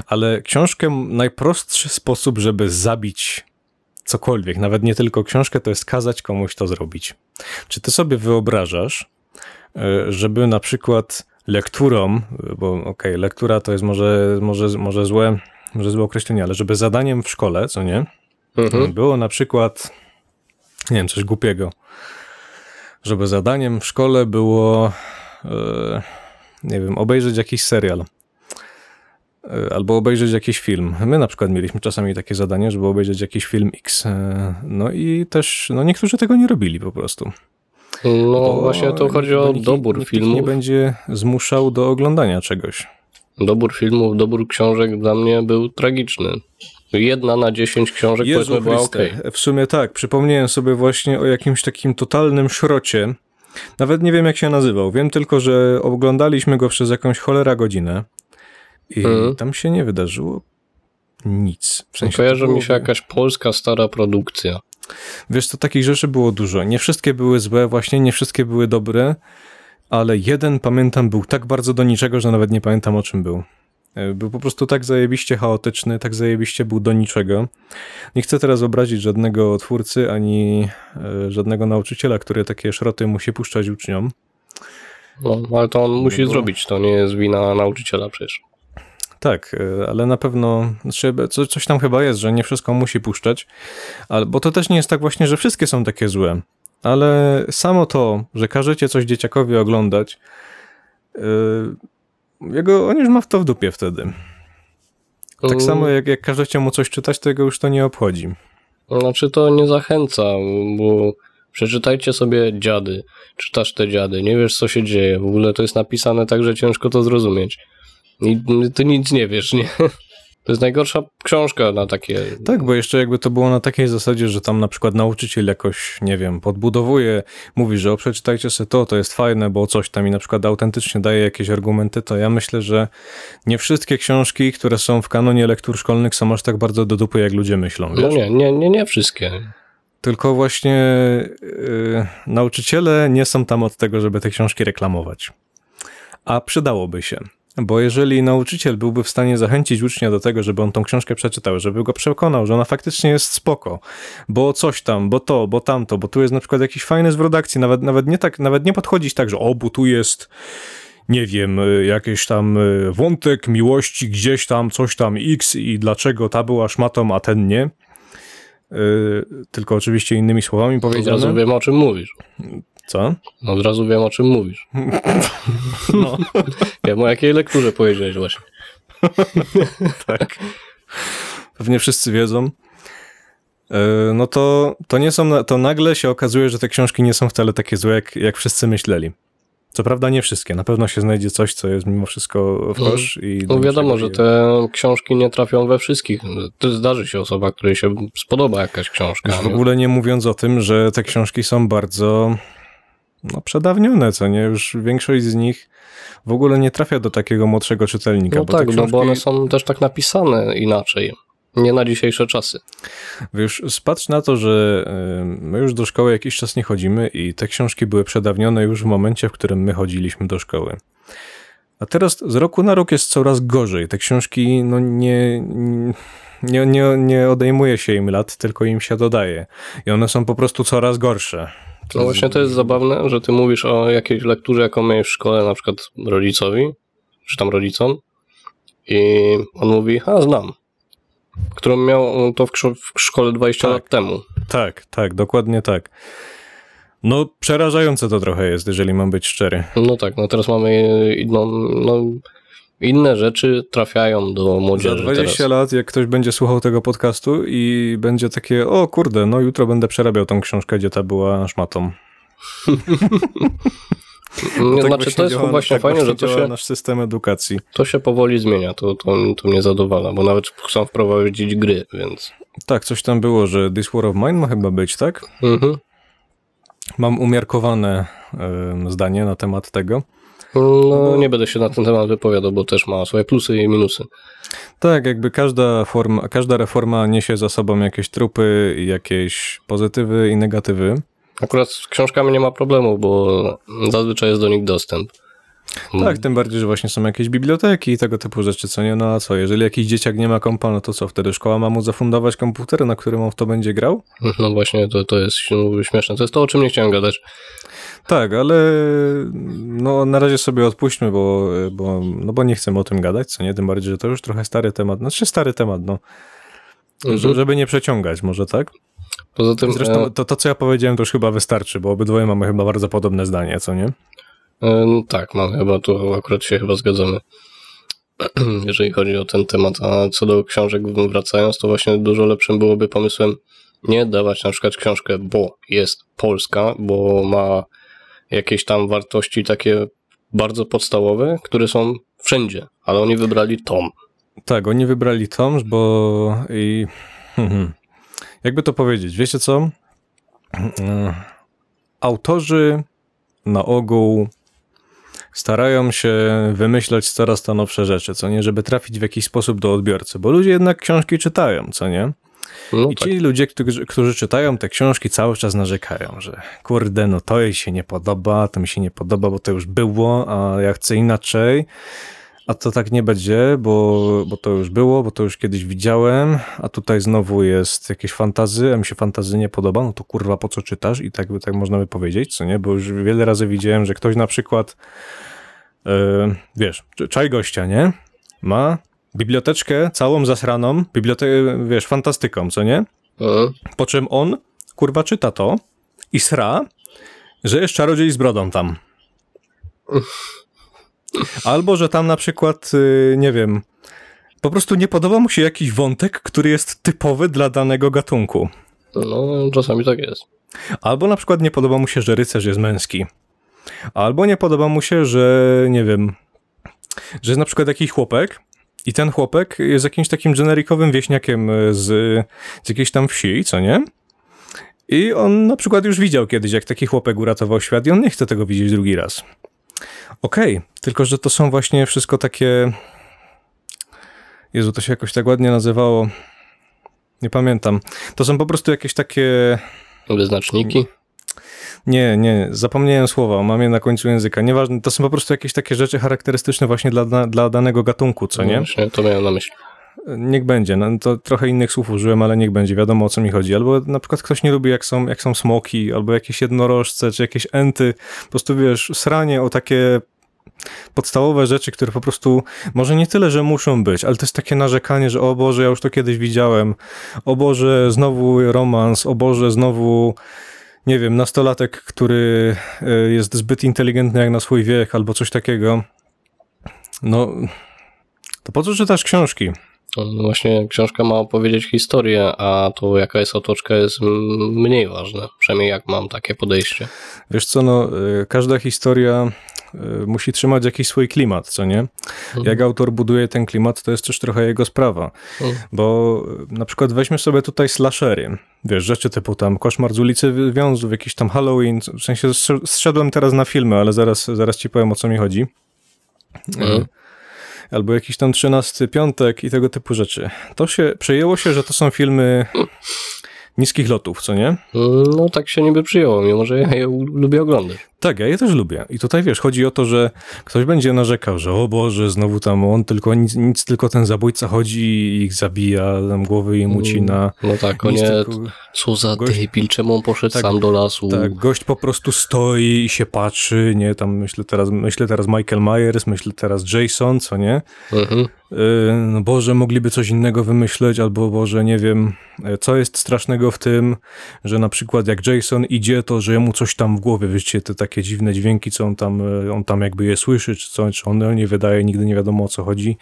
Ale książkę najprostszy sposób, żeby zabić cokolwiek, nawet nie tylko książkę, to jest kazać komuś to zrobić. Czy ty sobie wyobrażasz, e, żeby na przykład lekturą, bo okej, lektura to jest może, może, może złe, może złe określenie, ale żeby zadaniem w szkole, co nie, Mhm. było na przykład, nie wiem, coś głupiego, żeby zadaniem w szkole było, e, nie wiem, obejrzeć jakiś serial. E, Albo obejrzeć jakiś film. My na przykład mieliśmy czasami takie zadanie, żeby obejrzeć jakiś film X. E, No i też, no niektórzy tego nie robili po prostu. No Bo właśnie to chodzi o nikt- dobór nikt ich nie filmów. będzie zmuszał do oglądania czegoś. Dobór filmów, dobór książek dla mnie był tragiczny. Jedna na dziesięć książek Jezu była ok. W sumie tak, przypomniałem sobie właśnie o jakimś takim totalnym szrocie, Nawet nie wiem, jak się nazywał. Wiem tylko, że oglądaliśmy go przez jakąś cholera godzinę i Mhm. tam się nie wydarzyło nic. W sensie Kojarzy to było- mi się jakaś polska stara produkcja. Wiesz, to takich rzeczy było dużo. Nie wszystkie były złe, właśnie nie wszystkie były dobre, ale jeden, pamiętam, był tak bardzo do niczego, że nawet nie pamiętam o czym był. E, Był po prostu tak zajebiście chaotyczny, tak zajebiście był do niczego. Nie chcę teraz obrazić żadnego twórcy, ani e, żadnego nauczyciela, który takie szroty musi puszczać uczniom. No, ale to on musi No bo- zrobić, to nie jest wina nauczyciela przecież. Tak, e, ale na pewno znaczy, co, coś tam chyba jest, że nie wszystko musi puszczać, bo to też nie jest tak właśnie, że wszystkie są takie złe. Ale samo to, że każecie coś dzieciakowi oglądać, jego, on już ma w to w dupie wtedy. Tak Mm, samo jak, jak każecie mu coś czytać, to jego już to nie obchodzi. Znaczy to nie zachęca, bo przeczytajcie sobie dziady, czytasz te dziady, nie wiesz co się dzieje, w ogóle to jest napisane tak, że ciężko to zrozumieć. I ty nic nie wiesz, nie? To jest najgorsza książka na takie... Tak, bo jeszcze jakby to było na takiej zasadzie, że tam na przykład nauczyciel jakoś, nie wiem, podbudowuje, mówi, że o przeczytajcie sobie to, to jest fajne, bo coś tam i na przykład autentycznie daje jakieś argumenty, to ja myślę, że nie wszystkie książki, które są w kanonie lektur szkolnych są aż tak bardzo do dupy, jak ludzie myślą, No wiesz? nie, nie, nie, nie wszystkie. Tylko właśnie yy, nauczyciele nie są tam od tego, żeby te książki reklamować. A przydałoby się. Bo jeżeli nauczyciel byłby w stanie zachęcić ucznia do tego, żeby on tą książkę przeczytał, żeby go przekonał, że ona faktycznie jest spoko, bo coś tam, bo to, bo tamto, bo tu jest na przykład jakiś fajny zwrot akcji, nawet, nawet nie tak, nawet nie podchodzić tak, że o, bo tu jest nie wiem, y, jakiś tam y, wątek miłości, gdzieś tam, coś tam X i dlaczego ta była szmatą, a ten nie. Y, tylko oczywiście innymi słowami powiedziane. wiem o czym mówisz. Co? Od razu wiem o czym mówisz. No, Wiem o jakiej lekturze powiedziałeś właśnie. tak. Pewnie wszyscy wiedzą. Y, No to, to nie są, to nagle się okazuje, że te książki nie są wcale takie złe, jak, jak wszyscy myśleli. Co prawda nie wszystkie, na pewno się znajdzie coś, co jest mimo wszystko w kosz. I No wiadomo, że te książki nie trafią we wszystkich. To zdarzy się osoba, której się spodoba jakaś książka. W ogóle nie mówiąc o tym, że te książki są bardzo no, przedawnione, co nie? Już większość z nich w ogóle nie trafia do takiego młodszego czytelnika. No tak, no książki, bo one są też tak napisane inaczej. Nie na dzisiejsze czasy. Już spatrz na to, że my już do szkoły jakiś czas nie chodzimy i te książki były przedawnione już w momencie, w którym my chodziliśmy do szkoły. A teraz z roku na rok jest coraz gorzej. Te książki no nie, nie, nie, nie odejmuje się im lat, tylko im się dodaje. I one są po prostu coraz gorsze. No właśnie to jest zabawne, że ty mówisz o jakiejś lekturze, jaką miałeś w szkole, na przykład rodzicowi, czy tam rodzicom i on mówi, a znam. Którą miał to w, w szkole 20 Tak. lat temu. Tak, tak, dokładnie tak. No, przerażające to trochę jest, jeżeli mam być szczery. No tak, no teraz mamy inną, no, inne rzeczy trafiają do Za młodzieży 20 teraz. lat, jak ktoś będzie słuchał tego podcastu i będzie takie, o kurde, no jutro będę przerabiał tą książkę, gdzie ta była szmatą. Nie, Tak znaczy to jest działa- właśnie tak fajne, że to się, nasz system edukacji. to się powoli zmienia, to, to, to mnie zadowala, bo nawet chcą wprowadzić gry, więc... Tak, coś tam było, że This War of Mine ma chyba być, tak? Mhm. Mam umiarkowane em, zdanie na temat tego. No nie będę się na ten temat wypowiadał, bo też ma swoje plusy i minusy. Tak, jakby każda forma, każda reforma niesie za sobą jakieś trupy, jakieś pozytywy i negatywy. Akurat z książkami nie ma problemu, bo zazwyczaj jest do nich dostęp. Tak, tym bardziej, że właśnie są jakieś biblioteki i tego typu rzeczy, co nie? No a co, jeżeli jakiś dzieciak nie ma kompa, no to co, wtedy szkoła ma mu zafundować komputer, na którym on w to będzie grał? No właśnie, to, to jest no, śmieszne. To jest to, o czym nie chciałem gadać. Tak, ale no na razie sobie odpuśćmy, bo, bo, no bo nie chcemy o tym gadać, co nie? Tym bardziej, że to już trochę stary temat, znaczy stary temat, no. Mhm. Że- Żeby nie przeciągać, może tak? Poza tym, Zresztą e, to, to, co ja powiedziałem, to już chyba wystarczy, bo obydwoje mamy chyba bardzo podobne zdanie, co nie? e, tak, mamy chyba tu akurat się chyba zgadzamy. Jeżeli chodzi o ten temat, a co do książek wracając, to właśnie dużo lepszym byłoby pomysłem nie dawać na przykład książkę, bo jest polska, bo ma jakieś tam wartości takie bardzo podstawowe, które są wszędzie, ale oni wybrali tom. Tak, oni wybrali Tomż, bo i jakby to powiedzieć, wiecie co? E, Autorzy na ogół starają się wymyślać coraz to nowsze rzeczy, co nie, żeby trafić w jakiś sposób do odbiorcy, bo ludzie jednak książki czytają, co nie? No I tak. ci ludzie, którzy, którzy czytają te książki, cały czas narzekają, że kurde, no to jej się nie podoba, to mi się nie podoba, bo to już było, a ja chcę inaczej. A to tak nie będzie, bo, bo to już było, bo to już kiedyś widziałem, a tutaj znowu jest jakieś fantazy, a mi się fantazy nie podoba, no to kurwa po co czytasz? I tak, tak można by powiedzieć, co nie? Bo już wiele razy widziałem, że ktoś na przykład, yy, wiesz, czaj gościa, nie? Ma biblioteczkę całą zasraną, bibliotekę, wiesz, fantastyką, co nie? Mhm. Po czym on, kurwa, czyta to i sra, że jest czarodziej z brodą tam. Albo, że tam na przykład, y, nie wiem, po prostu nie podoba mu się jakiś wątek, który jest typowy dla danego gatunku. No, czasami tak jest. Albo na przykład nie podoba mu się, że rycerz jest męski. Albo nie podoba mu się, że nie wiem, że jest na przykład jakiś chłopek i ten chłopek jest jakimś takim generikowym wieśniakiem z, z jakiejś tam wsi, co nie? I on na przykład już widział kiedyś, jak taki chłopek uratował świat i on nie chce tego widzieć drugi raz. Okej, tylko że to są właśnie wszystko takie... Jezu, to się jakoś tak ładnie nazywało. Nie pamiętam. To są po prostu jakieś takie... Wyznaczniki. Nie, nie, zapomniałem słowa, mam je na końcu języka. Nieważne, to są po prostu jakieś takie rzeczy charakterystyczne właśnie dla, dla danego gatunku, co nie? Właśnie to miałem na myśli. Niech będzie, no to trochę innych słów użyłem, ale niech będzie, wiadomo o co mi chodzi. Albo na przykład ktoś nie lubi jak są, jak są smoki, albo jakieś jednorożce, czy jakieś enty. Po prostu wiesz, sranie o takie podstawowe rzeczy, które po prostu może nie tyle, że muszą być, ale to jest takie narzekanie, że o Boże, ja już to kiedyś widziałem, o Boże, znowu romans, o Boże, znowu nie wiem, nastolatek, który y, jest zbyt inteligentny jak na swój wiek, albo coś takiego. No, to po co czytasz książki? Właśnie książka ma opowiedzieć historię, a to jaka jest otoczka jest mniej ważne. Przynajmniej jak mam takie podejście. Wiesz co, no, y, każda historia y, musi trzymać jakiś swój klimat, co nie? Jak autor buduje ten klimat, to jest też trochę jego sprawa. Mhm. Bo y, na przykład weźmy sobie tutaj slashery. Wiesz, rzeczy typu tam Koszmar z ulicy Wiązów, jakiś tam Halloween. W sensie zsz- zszedłem teraz na filmy, ale zaraz, zaraz ci powiem o co mi chodzi. Mhm. Albo jakiś tam 13 piątek i tego typu rzeczy. To się, przejęło się, że to są filmy niskich lotów, co nie? No tak się niby przyjęło, mimo że ja je lubię oglądać. Tak, ja je też lubię. I tutaj wiesz, chodzi o to, że ktoś będzie narzekał, że o Boże, znowu tam on tylko nic, nic tylko ten zabójca chodzi i ich zabija, tam głowy im ucina. No tak, Nic nie, tylko, co za gość- debil, czemu on poszedł Tak, sam do lasu? tak, gość po prostu stoi i się patrzy, nie, tam myślę teraz, myślę teraz Michael Myers, myślę teraz Jason, co nie? Mhm. Yy, no Boże, mogliby coś innego wymyśleć, albo Boże, nie wiem, e, co jest strasznego w tym, że na przykład jak Jason idzie, to że mu coś tam w głowie, wiecie, te takie dziwne dźwięki, co on tam, e, on tam jakby je słyszy, czy co, czy on nie wydaje, nigdy nie wiadomo o co chodzi.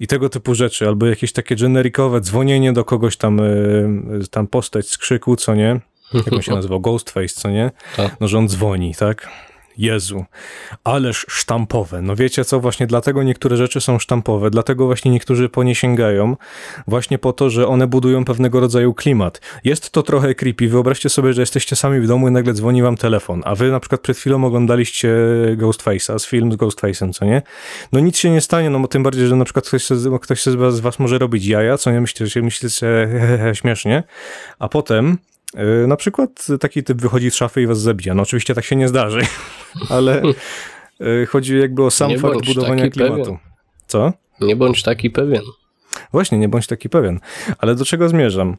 I tego typu rzeczy, albo jakieś takie generikowe dzwonienie do kogoś tam, e, tam postać z krzyku, co nie? Jak on się nazywał? Ghostface, co nie? Tak. No, że on dzwoni, tak? Jezu, ależ sztampowe. No wiecie co, właśnie dlatego niektóre rzeczy są sztampowe, dlatego właśnie niektórzy po nie sięgają, właśnie po to, że one budują pewnego rodzaju klimat. Jest to trochę creepy. Wyobraźcie sobie, że jesteście sami w domu i nagle dzwoni wam telefon, a wy na przykład przed chwilą oglądaliście Ghostface'a, z film z Ghostface'em, co nie? No nic się nie stanie, no bo tym bardziej, że na przykład ktoś, ktoś z was, może robić jaja, co nie? Myślicie, myślicie śmiesznie, a potem Na przykład taki typ wychodzi z szafy i was zabija. No oczywiście tak się nie zdarzy, ale yy, chodzi jakby o sam Nie fakt budowania klimatu. pewien. Co? Nie bądź taki pewien. Właśnie, nie bądź taki pewien. Ale do czego zmierzam?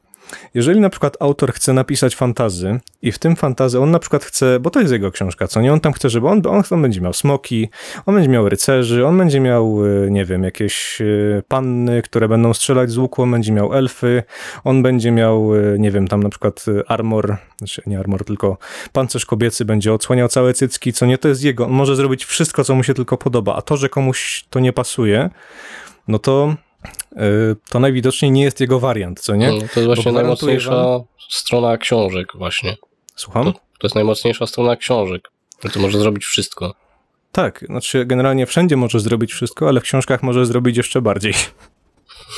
Jeżeli na przykład autor chce napisać fantazy i w tym fantazy on na przykład chce, bo to jest jego książka, co nie? On tam chce, żeby on, on, on będzie miał smoki, on będzie miał rycerzy, on będzie miał, y, nie wiem, jakieś y, panny, które będą strzelać z łuku, on będzie miał elfy, on będzie miał, y, nie wiem, tam na przykład armor, znaczy nie armor, tylko pancerz kobiecy będzie odsłaniał całe cycki, co nie? To jest jego. On może zrobić wszystko, co mu się tylko podoba, a to, że komuś to nie pasuje, no to to najwidoczniej nie jest jego wariant, co nie? No, to jest właśnie najmocniejsza strona książek właśnie. Słucham? To jest najmocniejsza strona książek. Że to może zrobić wszystko. Tak, znaczy generalnie wszędzie może zrobić wszystko, ale w książkach może zrobić jeszcze bardziej,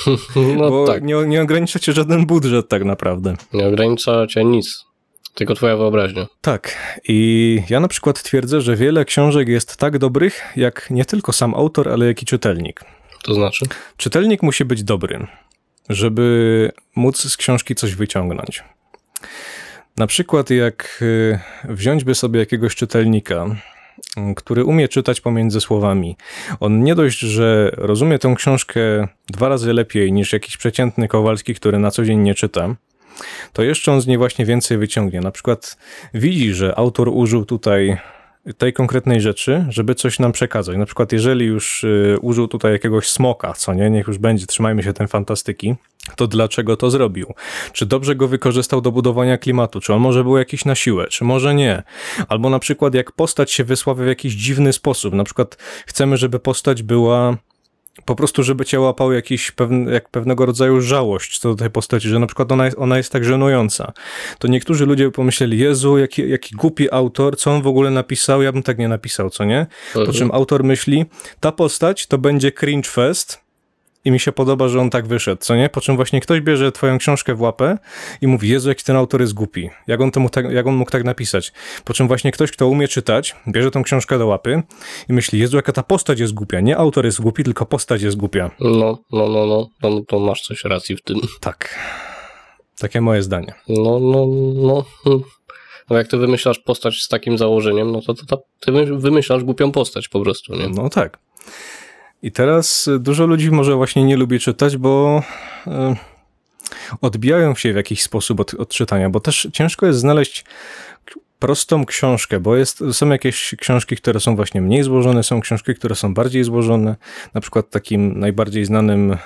No bo tak, nie, nie ogranicza cię żaden budżet tak naprawdę. nie ogranicza cię nic. Tylko twoja wyobraźnia. Tak. I ja na przykład twierdzę, że wiele książek jest tak dobrych, jak nie tylko sam autor, ale jak i czytelnik. To znaczy? Czytelnik musi być dobry, żeby móc z książki coś wyciągnąć. Na przykład, jak y, wziąć by sobie jakiegoś czytelnika, y, który umie czytać pomiędzy słowami. On nie dość, że rozumie tę książkę dwa razy lepiej niż jakiś przeciętny Kowalski, który na co dzień nie czyta, to jeszcze on z niej właśnie więcej wyciągnie. Na przykład widzi, że autor użył tutaj tej konkretnej rzeczy, żeby coś nam przekazać. Na przykład, jeżeli już y, użył tutaj jakiegoś smoka, co nie, niech już będzie, trzymajmy się tej fantastyki, to dlaczego to zrobił? Czy dobrze go wykorzystał do budowania klimatu? Czy on może był jakiś na siłę? Czy może nie? Albo na przykład, jak postać się wysławia w jakiś dziwny sposób. Na przykład, chcemy, żeby postać była po prostu, żeby cię łapał jakiś pewne, jak pewnego rodzaju żałość co do tej postaci, że na przykład ona jest, ona jest tak żenująca. To niektórzy ludzie pomyśleli, Jezu, jaki, jaki głupi autor, co on w ogóle napisał, ja bym tak nie napisał, co nie? Po Mhm. czym autor myśli, ta postać to będzie cringe fest i mi się podoba, że on tak wyszedł, co nie? Po czym właśnie ktoś bierze twoją książkę w łapę i mówi, Jezu, jaki ten autor jest głupi. Jak on, temu tak, jak on mógł tak napisać? Po czym właśnie ktoś, kto umie czytać, bierze tą książkę do łapy i myśli, Jezu, jaka ta postać jest głupia. Nie autor jest głupi, tylko postać jest głupia. No, no, no, no, no, to masz coś racji w tym. Tak. Takie moje zdanie. No, no, no. hm. No jak ty wymyślasz postać z takim założeniem, no to, to, to ty wy- wymyślasz głupią postać po prostu, nie? No tak. I teraz y, dużo ludzi może właśnie nie lubi czytać, bo y, odbijają się w jakiś sposób od, od czytania, bo też ciężko jest znaleźć prostą książkę, bo jest, są jakieś książki, które są właśnie mniej złożone, są książki, które są bardziej złożone. Na przykład takim najbardziej znanym, y,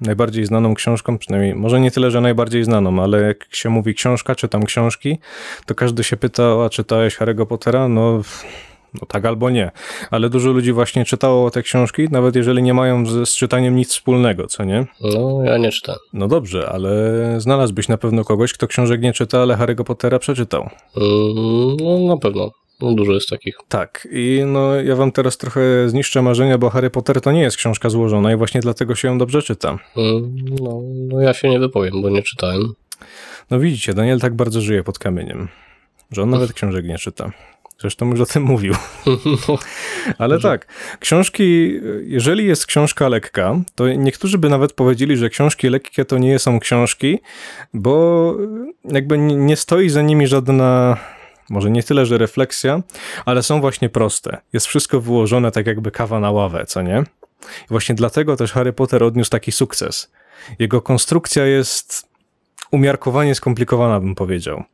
najbardziej znaną książką, przynajmniej może nie tyle, że najbardziej znaną, ale jak się mówi książka, czytam książki, to każdy się pyta, a czytałeś Harry'ego Pottera? No, no tak albo nie. Ale dużo ludzi właśnie czytało te książki, nawet jeżeli nie mają z, z czytaniem nic wspólnego, co nie? No, ja nie czytam. No dobrze, ale znalazłbyś na pewno kogoś, kto książek nie czyta, ale Harry'ego Pottera przeczytał. Mm, No, na pewno. No, dużo jest takich. Tak, i no ja wam teraz trochę zniszczę marzenia, bo Harry Potter to nie jest książka złożona i właśnie dlatego się ją dobrze czyta. Mm, No, no ja się nie wypowiem, bo nie czytałem. No widzicie, Daniel tak bardzo żyje pod kamieniem, że on nawet książek nie czyta. Zresztą już o tym mówił. No, Ale tak, książki, jeżeli jest książka lekka, to niektórzy by nawet powiedzieli, że książki lekkie to nie są książki, bo jakby nie nie stoi za nimi żadna, może nie tyle, że refleksja, ale są właśnie proste. Jest wszystko wyłożone tak jakby kawa na ławę, co nie? I właśnie dlatego też Harry Potter odniósł taki sukces. Jego konstrukcja jest umiarkowanie skomplikowana, bym powiedział.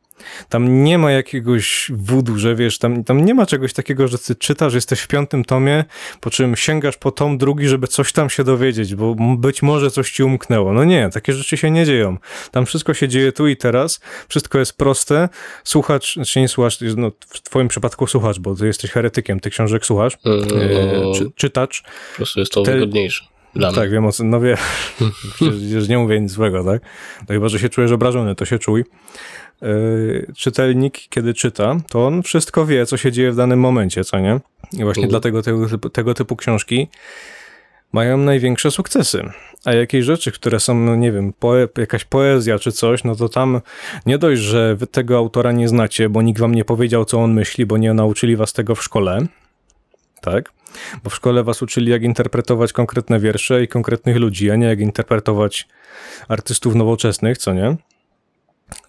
Tam nie ma jakiegoś wudu, że wiesz, tam, tam nie ma czegoś takiego, że ty czytasz, jesteś w piątym tomie, po czym sięgasz po tom drugi, żeby coś tam się dowiedzieć, bo być może coś ci umknęło. No nie, takie rzeczy się nie dzieją. Tam wszystko się dzieje tu i teraz, wszystko jest proste. Słuchacz, czy nie słuchacz, no w twoim przypadku słuchacz, bo ty jesteś heretykiem, ty książek słuchasz, Mm, e, no, czy, czytacz. po prostu jest to te- wygodniejsze dla mnie. Tak, wiem o co, no wie, przecież nie mówię nic złego, tak? No chyba, że się czujesz obrażony, to się czuj. Yy, czytelnik, kiedy czyta, to on wszystko wie, co się dzieje w danym momencie, co nie? I właśnie Mhm. dlatego tego typu, tego typu książki mają największe sukcesy. A jakieś rzeczy, które są, no nie wiem, poe, jakaś poezja czy coś, no to tam nie dość, że wy tego autora nie znacie, bo nikt wam nie powiedział, co on myśli, bo nie nauczyli was tego w szkole, tak? Bo w szkole was uczyli, jak interpretować konkretne wiersze i konkretnych ludzi, a nie jak interpretować artystów nowoczesnych, co nie?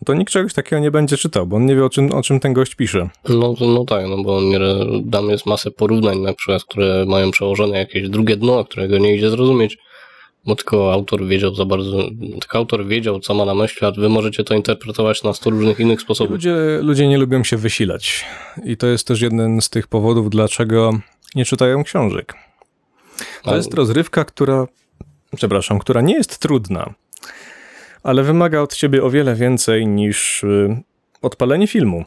To nikt czegoś takiego nie będzie czytał, bo on nie wie, o czym, o czym ten gość pisze. No, no tak, no bo tam jest masę porównań na przykład, które mają przełożone jakieś drugie dno, którego nie idzie zrozumieć, bo tylko autor wiedział za bardzo, tylko autor wiedział, co ma na myśli, a wy możecie to interpretować na sto różnych innych sposobów. Ludzie, ludzie nie lubią się wysilać. I to jest też jeden z tych powodów, dlaczego nie czytają książek. To Ale- jest rozrywka, która, przepraszam, która nie jest trudna, ale wymaga od ciebie o wiele więcej niż y, odpalenie filmu.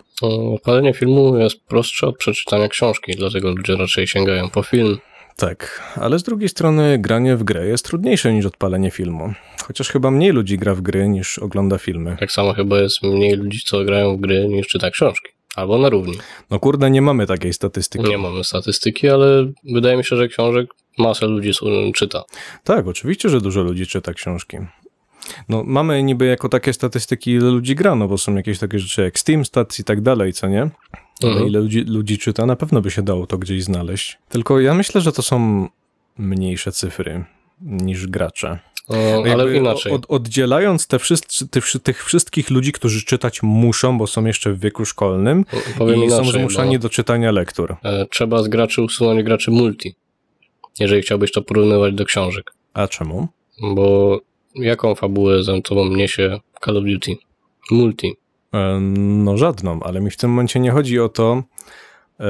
Odpalenie filmu jest prostsze od przeczytania książki, dlatego ludzie raczej sięgają po film. Tak, ale z drugiej strony granie w grę jest trudniejsze niż odpalenie filmu. Chociaż chyba mniej ludzi gra w gry niż ogląda filmy. Tak samo chyba jest mniej ludzi, co grają w gry, niż czyta książki. Albo na równi. No kurde, nie mamy takiej statystyki. Nie mamy statystyki, ale wydaje mi się, że książek masę ludzi czyta. Tak, oczywiście, że dużo ludzi czyta książki. No, mamy niby jako takie statystyki, ile ludzi gra, no bo są jakieś takie rzeczy jak Steam Stats i tak dalej, co nie? Mhm. ile ludzi, ludzi czyta, na pewno by się dało to gdzieś znaleźć. Tylko ja myślę, że to są mniejsze cyfry niż gracze. Ale inaczej. Od, oddzielając te wszyscy, tych, tych wszystkich ludzi, którzy czytać muszą, bo są jeszcze w wieku szkolnym Powiem i inaczej, są zmuszani do czytania lektur. e, trzeba z graczy usunąć graczy multi, jeżeli chciałbyś to porównywać do książek. A czemu? Bo jaką fabułę za sobą niesie Call of Duty? Multi. E, No żadną, ale mi w tym momencie nie chodzi o to. e,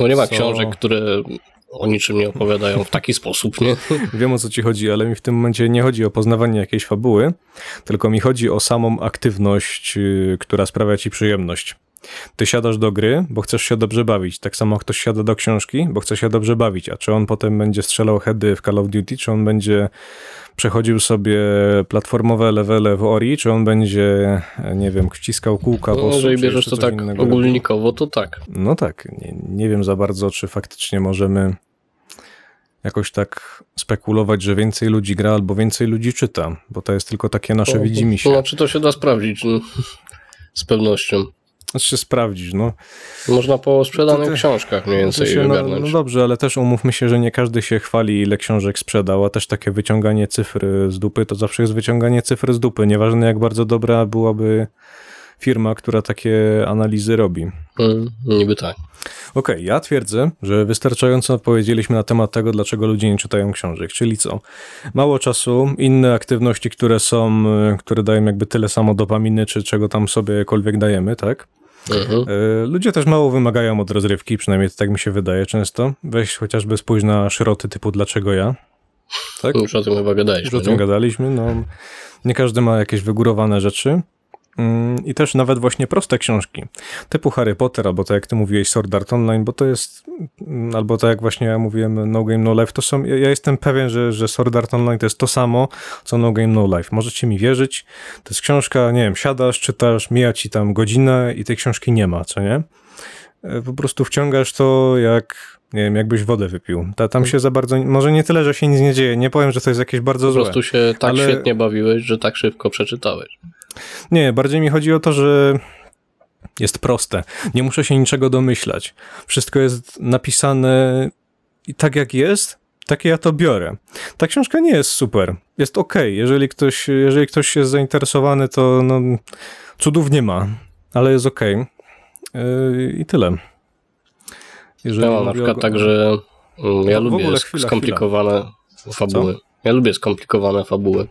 No nie ma co- książek, które o niczym nie opowiadają w taki sposób, nie? Wiem o co ci chodzi, ale mi w tym momencie nie chodzi o poznawanie jakiejś fabuły, tylko mi chodzi o samą aktywność, y, która sprawia ci przyjemność. Ty siadasz do gry, bo chcesz się dobrze bawić. Tak samo ktoś siada do książki, bo chce się dobrze bawić. A czy on potem będzie strzelał heady w Call of Duty, czy on będzie przechodził sobie platformowe levele w Ori, czy on będzie, nie wiem, wciskał kółka No, jeżeli bierzesz to tak innego ogólnikowo, to tak. No tak, nie, nie wiem za bardzo, czy faktycznie możemy jakoś tak spekulować, że więcej ludzi gra albo więcej ludzi czyta, bo to jest tylko takie nasze No, widzimisię. No, czy to się da sprawdzić? No, z pewnością. Znaczy sprawdzić, no. Można po sprzedanych ty- książkach mniej więcej się, no, no dobrze, ale też umówmy się, że nie każdy się chwali, ile książek sprzedał, a też takie wyciąganie cyfry z dupy, to zawsze jest wyciąganie cyfry z dupy. Nieważne jak bardzo dobra byłaby firma, która takie analizy robi. Mm, niby tak. Okej, ja twierdzę, że wystarczająco powiedzieliśmy na temat tego, dlaczego ludzie nie czytają książek. Czyli co? Mało czasu, inne aktywności, które są, y, które dają jakby tyle samo dopaminy, czy czego tam sobiekolwiek dajemy, tak? Mhm. Y, Ludzie też mało wymagają od rozrywki, przynajmniej tak mi się wydaje często. Weź chociażby spójrz na szroty typu Dlaczego ja? Tak? Już o tym chyba Już gadaliśmy. o tym nie? gadaliśmy, no. Nie każdy ma jakieś wygórowane rzeczy. Mm, I też nawet właśnie proste książki, typu Harry Potter, albo tak jak ty mówiłeś, Sword Art Online, bo to jest, mm, albo tak jak właśnie ja mówiłem, No Game No Life, to są, ja jestem pewien, że, że Sword Art Online to jest to samo, co No Game No Life. Możecie mi wierzyć, to jest książka, nie wiem, siadasz, czytasz, mija ci tam godzinę i tej książki nie ma, co nie? E, Po prostu wciągasz to jak, nie wiem, jakbyś wodę wypił. Ta, tam się za bardzo, może nie tyle, że się nic nie dzieje, nie powiem, że to jest jakieś bardzo Po złe. prostu się tak Ale- świetnie bawiłeś, że tak szybko przeczytałeś. Nie, bardziej mi chodzi o to, że jest proste. Nie muszę się niczego domyślać. Wszystko jest napisane i tak jak jest, takie ja to biorę. Ta książka nie jest super. Jest ok. Jeżeli ktoś, jeżeli ktoś jest zainteresowany, to no, cudów nie ma, ale jest ok. I tyle. Jeżeli Ja mam na przykład o- tak, że mm, ja No, lubię chwila, skomplikowane fabuły. Ja lubię skomplikowane fabuły.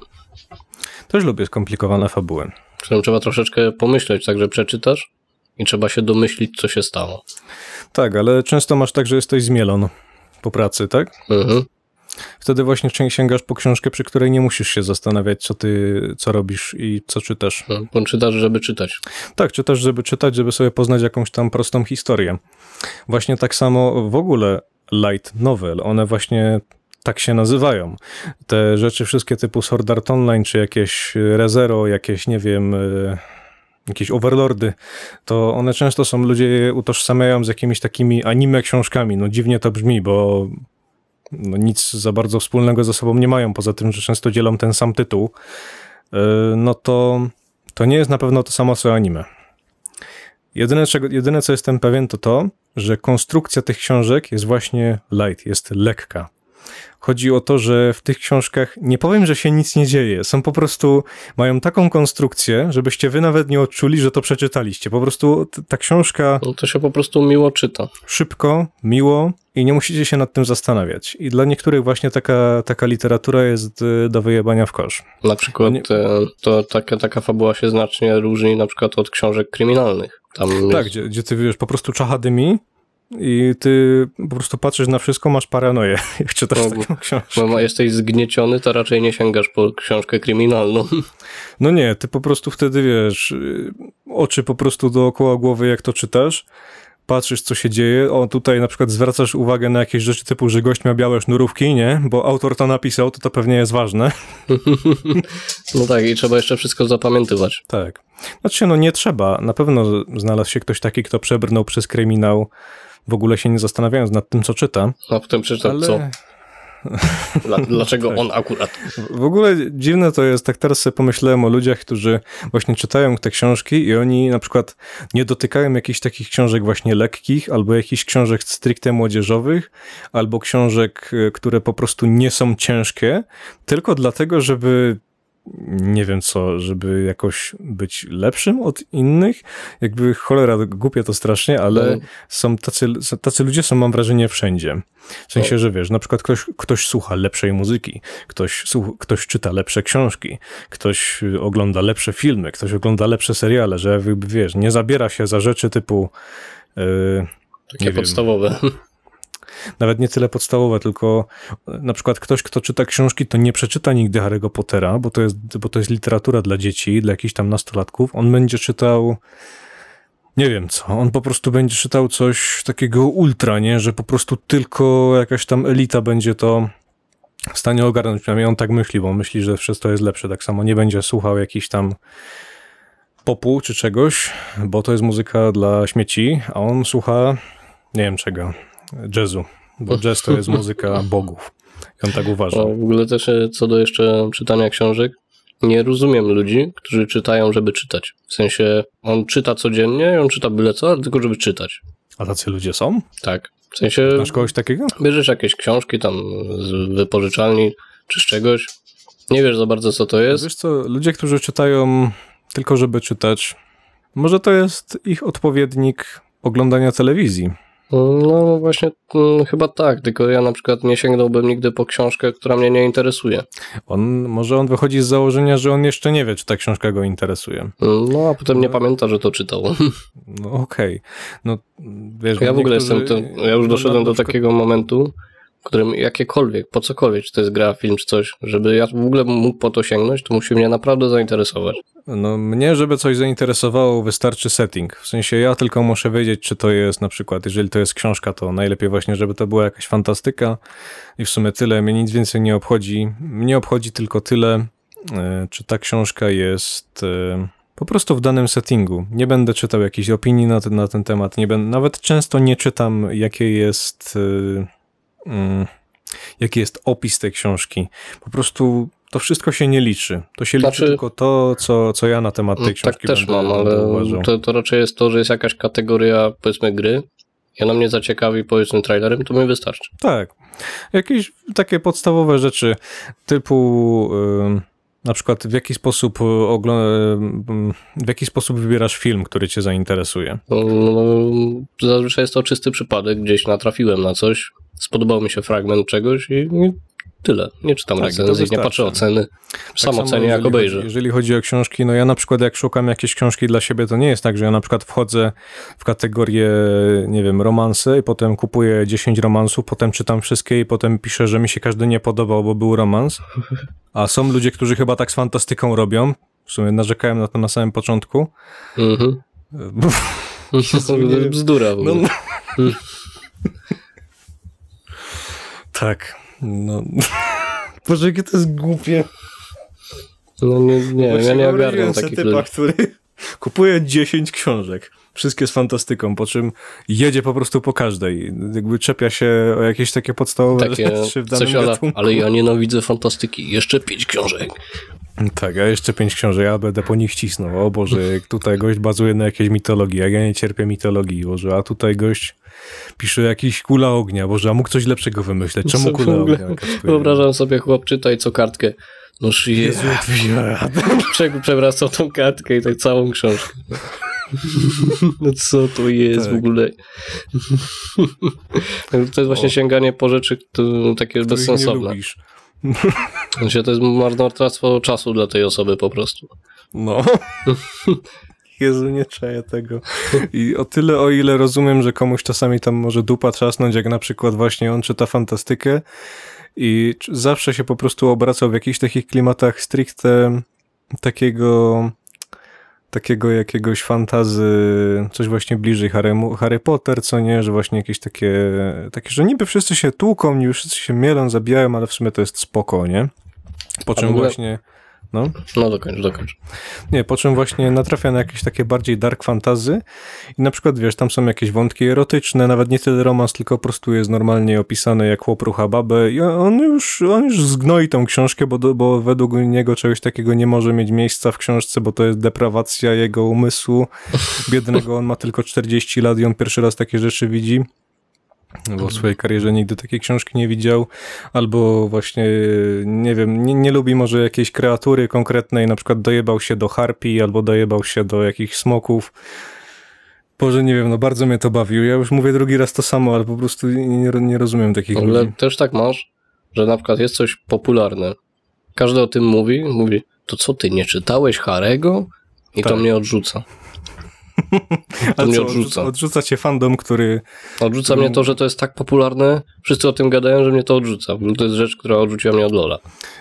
Też lubię skomplikowane fabuły. Czym trzeba troszeczkę pomyśleć, tak, że przeczytasz i trzeba się domyślić, co się stało. Tak, ale często masz tak, że jesteś zmielon po pracy, tak? Mhm. Wtedy właśnie sięgasz po książkę, przy której nie musisz się zastanawiać, co ty, co robisz i co czytasz. No, czytasz, żeby czytać. Tak, czytasz, żeby czytać, żeby sobie poznać jakąś tam prostą historię. Właśnie tak samo w ogóle light novel, one właśnie tak się nazywają. Te rzeczy wszystkie typu Sword Art Online, czy jakieś ReZero, jakieś, nie wiem, y, jakieś overlordy, to one często są, ludzie je utożsamiają z jakimiś takimi anime książkami. No dziwnie to brzmi, bo no, nic za bardzo wspólnego ze sobą nie mają, poza tym, że często dzielą ten sam tytuł. Y, No to to nie jest na pewno to samo co anime. Jedyne, czego, jedyne co jestem pewien, to to, że konstrukcja tych książek jest właśnie light, jest lekka. Chodzi o to, że w tych książkach nie powiem, że się nic nie dzieje. Są po prostu, mają taką konstrukcję, żebyście wy nawet nie odczuli, że to przeczytaliście. Po prostu ta książka No, to się po prostu miło czyta. szybko, miło i nie musicie się nad tym zastanawiać. I dla niektórych właśnie taka, taka literatura jest y, do wyjebania w kosz. Na przykład Nie- to taka, taka fabuła się znacznie różni na przykład od książek kryminalnych. Tam Tak, jest, gdzie, gdzie ty wiesz, po prostu czacha dymi i ty po prostu patrzysz na wszystko, masz paranoję, jak czytasz No, taką książkę. no, jesteś zgnieciony, to raczej nie sięgasz po książkę kryminalną. No nie, ty po prostu wtedy wiesz, oczy po prostu dookoła głowy, jak to czytasz, patrzysz, co się dzieje. O, tutaj na przykład zwracasz uwagę na jakieś rzeczy typu, że gość miał białe sznurówki, nie? Bo autor to napisał, to to pewnie jest ważne. No tak, i trzeba jeszcze wszystko zapamiętywać. Tak. Znaczy, no nie trzeba. Na pewno znalazł się ktoś taki, kto przebrnął przez kryminał, w ogóle się nie zastanawiając nad tym, co czyta. A potem przeczytał Ale... co? Dla, dlaczego Tak. on akurat? W ogóle dziwne to jest, tak teraz sobie pomyślałem o ludziach, którzy właśnie czytają te książki i oni na przykład nie dotykają jakichś takich książek właśnie lekkich, albo jakichś książek stricte młodzieżowych, albo książek, y, które po prostu nie są ciężkie, tylko dlatego, żeby nie wiem co, żeby jakoś być lepszym od innych. Jakby cholera, głupie to strasznie, ale No. są tacy, tacy ludzie są, mam wrażenie, wszędzie. W sensie, że wiesz, na przykład ktoś, ktoś słucha lepszej muzyki, ktoś, słuch, ktoś czyta lepsze książki, ktoś ogląda lepsze filmy, ktoś ogląda lepsze seriale, że wiesz, nie zabiera się za rzeczy typu yy, Takie Nie wiem. Nawet nie tyle podstawowe, tylko e, na przykład ktoś, kto czyta książki, to nie przeczyta nigdy Harry'ego Pottera, bo to jest, bo to jest literatura dla dzieci, dla jakichś tam nastolatków. On będzie czytał nie wiem co, on po prostu będzie czytał coś takiego ultra, nie, że po prostu tylko jakaś tam elita będzie to w stanie ogarnąć, przynajmniej on tak myśli, bo myśli, że wszystko jest lepsze, tak samo nie będzie słuchał jakichś tam popu czy czegoś, bo to jest muzyka dla śmieci, a on słucha, nie wiem czego, jazzu, bo jazz to jest muzyka bogów. I on tak uważa. W ogóle też e, co do jeszcze czytania książek, nie rozumiem ludzi, którzy czytają, żeby czytać. W sensie on czyta codziennie on czyta byle co, ale tylko żeby czytać. A tacy ludzie są? Tak. W sensie Masz kogoś takiego? bierzesz jakieś książki tam z wypożyczalni czy z czegoś, nie wiesz za bardzo co to jest. Wiesz co, ludzie, którzy czytają tylko żeby czytać, może to jest ich odpowiednik oglądania telewizji. No właśnie, mm, chyba tak, tylko ja na przykład nie sięgnąłbym nigdy po książkę, która mnie nie interesuje. On, może on wychodzi z założenia, że on jeszcze nie wie, czy ta książka go interesuje. No a potem nie pamięta, że to czytał. No okej. No, wiesz, Ja w ogóle niektórzy- jestem, to, ja już no, doszedłem na do takiego momentu, którym jakiekolwiek, po cokolwiek, czy to jest gra, film, czy coś, żeby ja w ogóle mógł po to sięgnąć, to musi mnie naprawdę zainteresować. No mnie, żeby coś zainteresowało, wystarczy setting. W sensie ja tylko muszę wiedzieć, czy to jest na przykład, jeżeli to jest książka, to najlepiej właśnie, żeby to była jakaś fantastyka i w sumie tyle. Mnie nic więcej nie obchodzi. Mnie obchodzi tylko tyle, e, czy ta książka jest e, po prostu w danym settingu. Nie będę czytał jakichś opinii na ten, na ten temat. Nie będę, nawet często nie czytam, jakie jest... mm, jaki jest opis tej książki. Po prostu to wszystko się nie liczy. To się liczy Znaczy- tylko to, co, co ja na temat tej Tak książki też będę, mam, ale uważał. to, to raczej jest to, że jest jakaś kategoria, powiedzmy, gry, i ona mnie zaciekawi, powiedzmy, trailerem, to mi wystarczy. Tak. Jakieś takie podstawowe rzeczy typu ym, na przykład w jaki sposób ogl- ym, w jaki sposób wybierasz film, który cię zainteresuje. Zazwyczaj jest to czysty przypadek, gdzieś natrafiłem na coś, spodobał mi się fragment czegoś i tyle. Nie czytam Tak, recenzji, nie patrzę oceny, Tak sam samo ocenię jak obejrzę. Chodzi, jeżeli chodzi o książki, no ja na przykład jak szukam jakieś książki dla siebie, to nie jest tak, że ja na przykład wchodzę w kategorię, nie wiem, romanse i potem kupuję 10 romansów, potem czytam wszystkie i potem piszę, że mi się każdy nie podobał, bo był romans. A są ludzie, którzy chyba tak z fantastyką robią. W sumie narzekałem na to na samym początku. Mhm. Bzdura w ogóle. No, tak. No. Boże, jakie to jest głupie. No nie, nie ja nie ogarniam takich typa, ludzi. który kupuje 10 książek. Wszystkie z fantastyką, po czym jedzie po prostu po każdej. Jakby czepia się o jakieś takie podstawowe Takie rzeczy w danym coś, ale, ale ja nienawidzę fantastyki. Jeszcze pięć książek. Tak, a jeszcze pięć książek, ja będę po nich cisnął. O Boże, tutaj gość bazuje na jakiejś mitologii, jak ja nie cierpię mitologii, Boże, a tutaj gość pisze jakiś kula ognia, Boże, a mógł coś lepszego wymyśleć. Czemu Co kula ognia? Wyobrażam sobie, chłop czyta i co kartkę. No Jezu, Prze- przewracał tą kartkę i tak całą książkę. No co to jest Tak. w ogóle? To jest właśnie O. sięganie po rzeczy to, takie Których nie bezsensowne. Znaczy, to jest marnotrawstwo czasu dla tej osoby po prostu. No. Jezu, nie czaję tego. I o tyle, o ile rozumiem, że komuś czasami tam może dupa trzasnąć, jak na przykład właśnie on czyta fantastykę i zawsze się po prostu obracał w jakichś takich klimatach stricte takiego takiego jakiegoś fantazy, coś właśnie bliżej Harry, Harry Potter, co nie, że właśnie jakieś takie, takie, że niby wszyscy się tłuką, niby wszyscy się mielą, zabijają, ale w sumie to jest spoko, nie? Po czym ogóle- właśnie No. No dokończ, dokończ. Nie, po czym właśnie natrafia na jakieś takie bardziej dark fantazy i na przykład, wiesz, tam są jakieś wątki erotyczne, nawet nie tyle romans, tylko po prostu jest normalnie opisane jak chłop rucha babę i on już, on już zgnoi tą książkę, bo, bo według niego czegoś takiego nie może mieć miejsca w książce, bo to jest deprawacja jego umysłu. Biednego, on ma tylko 40 lat i on pierwszy raz takie rzeczy widzi. Bo w swojej karierze nigdy takiej książki nie widział, albo właśnie, nie wiem, nie, nie lubi może jakiejś kreatury konkretnej, na przykład dojebał się do harpii, albo dojebał się do jakichś smoków. Boże, nie wiem, no bardzo mnie to bawił. Ja już mówię drugi raz to samo, ale po prostu nie, nie rozumiem takich ogóle ludzi. też tak masz, że na przykład jest coś popularne. Każdy o tym mówi, mówi, to co ty, nie czytałeś Harego? I to Tak. mnie odrzuca. Ale mnie co, odrzuca. odrzuca, cię fandom, który... Odrzuca mnie to, że to jest tak popularne, wszyscy o tym gadają, że mnie to odrzuca. To jest rzecz, która odrzuciła mnie od Lola.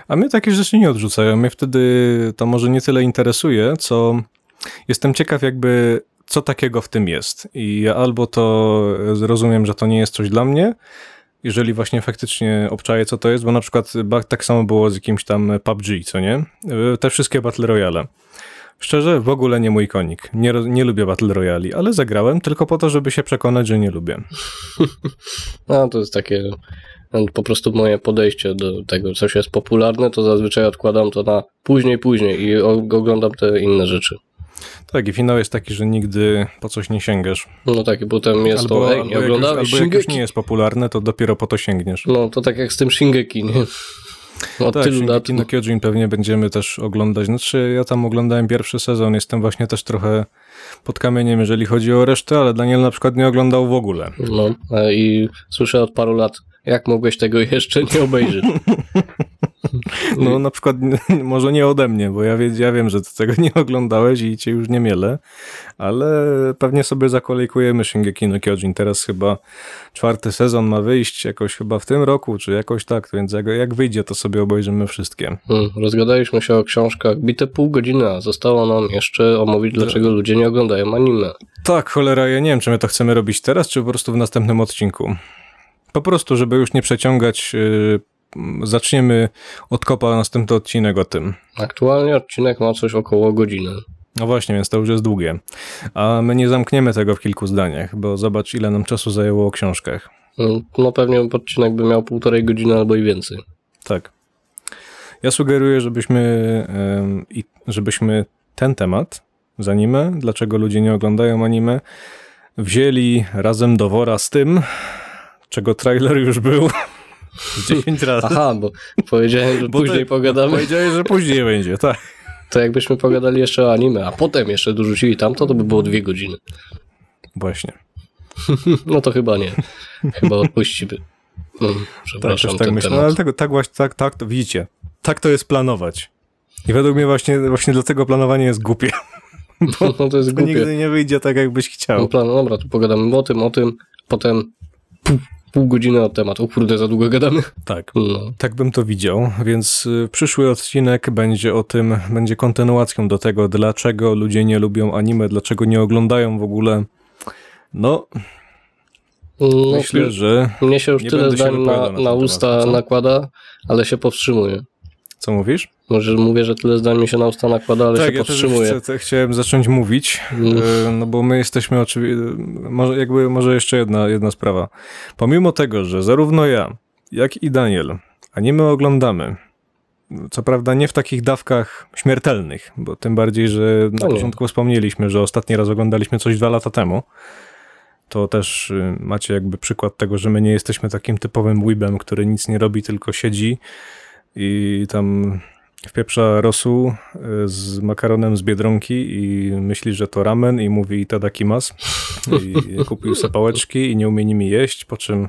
A mnie takie rzeczy nie odrzucają. Mnie wtedy to może nie tyle interesuje, co jestem ciekaw jakby co takiego w tym jest. I ja albo to zrozumiem, że to nie jest coś dla mnie, jeżeli właśnie faktycznie obczaję, co to jest, bo na przykład tak samo było z jakimś tam PUBG, co nie? Te wszystkie Battle Royale. Szczerze, w ogóle nie mój konik. Nie, nie lubię Battle Royali, ale zagrałem tylko po to, żeby się przekonać, że nie lubię. No, to jest takie no, po prostu moje podejście do tego, coś jest popularne, to zazwyczaj odkładam to na później, później i oglądam te inne rzeczy. Tak, i finał jest taki, że nigdy po coś nie sięgasz. No tak, i potem jest albo, to, ej, nie oglądałeś albo jak już nie jest popularne, to dopiero po to sięgniesz. No, to tak jak z tym Shingeki, nie? Od Tak, tylu lat. No Kyojin pewnie będziemy też oglądać. Znaczy, ja tam oglądałem pierwszy sezon, jestem właśnie też trochę pod kamieniem, jeżeli chodzi o resztę, ale Daniel na przykład nie oglądał w ogóle. No, e, i słyszę od paru lat, jak mogłeś tego jeszcze nie obejrzeć? No na przykład może nie ode mnie, bo ja, wie, ja wiem, że ty tego nie oglądałeś i cię już nie mielę, ale pewnie sobie zakolejkujemy Shingeki no Kyojin. Teraz chyba czwarty sezon ma wyjść jakoś chyba w tym roku, czy jakoś tak, więc jak, jak wyjdzie, to sobie obejrzymy wszystkie. Hmm, rozgadaliśmy się o książkach, bite pół godziny, a zostało nam jeszcze omówić, dlaczego ludzie nie oglądają anime. Tak, cholera, ja nie wiem, czy my to chcemy robić teraz, czy po prostu w następnym odcinku. Po prostu, żeby już nie przeciągać, yy, zaczniemy od kopa następny odcinek o tym. Aktualnie odcinek ma coś około godziny. No właśnie, więc to już jest długie. A my nie zamkniemy tego w kilku zdaniach, bo zobacz, ile nam czasu zajęło o książkach. Hmm, No pewnie odcinek by miał półtorej godziny albo i więcej. Tak. Ja sugeruję, żebyśmy, żebyśmy ten temat z anime, dlaczego ludzie nie oglądają anime, wzięli razem do wora z tym, czego trailer już był 10 razy. Aha, bo powiedziałem, że Bo później ty- pogadamy. Powiedziałeś, że później będzie, tak. To jakbyśmy pogadali jeszcze o anime, a potem jeszcze dorzucili tamto, to by było dwie godziny. Właśnie. No to chyba nie. Chyba odpuścimy. Mm, Tak, Przepraszam, też tak ten myślę. No, temat. ale tego, tak właśnie, tak, tak, to widzicie. Tak to jest planować. I według mnie właśnie, właśnie dlatego planowanie jest głupie. No to jest Bo głupie. nigdy nie wyjdzie tak, jakbyś No chciał. plan, no dobra, tu pogadamy o tym, o tym, potem pół godziny od tematu. O kurde, za długo gadamy. Tak. No. Tak bym to widział, więc y, przyszły odcinek będzie o tym, będzie kontynuacją do tego, dlaczego ludzie nie lubią anime, dlaczego nie oglądają w ogóle. No, No, myślę, że... Mnie się już nie tyle zdań na, na na usta temat, nakłada, ale się powstrzymuję. Co mówisz? Może mówię, że tyle zdań mi się na usta nakłada, ale się tak, ja też powstrzymuję. chcę, chcę, chciałem zacząć mówić, Mm. y, no bo my jesteśmy oczywiście... Może, jakby, może jeszcze jedna, jedna sprawa. Pomimo tego, że zarówno ja, jak i Daniel anime oglądamy, co prawda nie w takich dawkach śmiertelnych, bo tym bardziej, że na No początku wspomnieliśmy, że ostatni raz oglądaliśmy coś dwa lata temu. To też y, macie jakby przykład tego, że my nie jesteśmy takim typowym weebem, który nic nie robi, tylko siedzi i tam wpieprza rosół y, z makaronem z Biedronki i myśli, że to ramen i mówi tadakimas i kupił sobie pałeczki i nie umie nimi jeść, po czym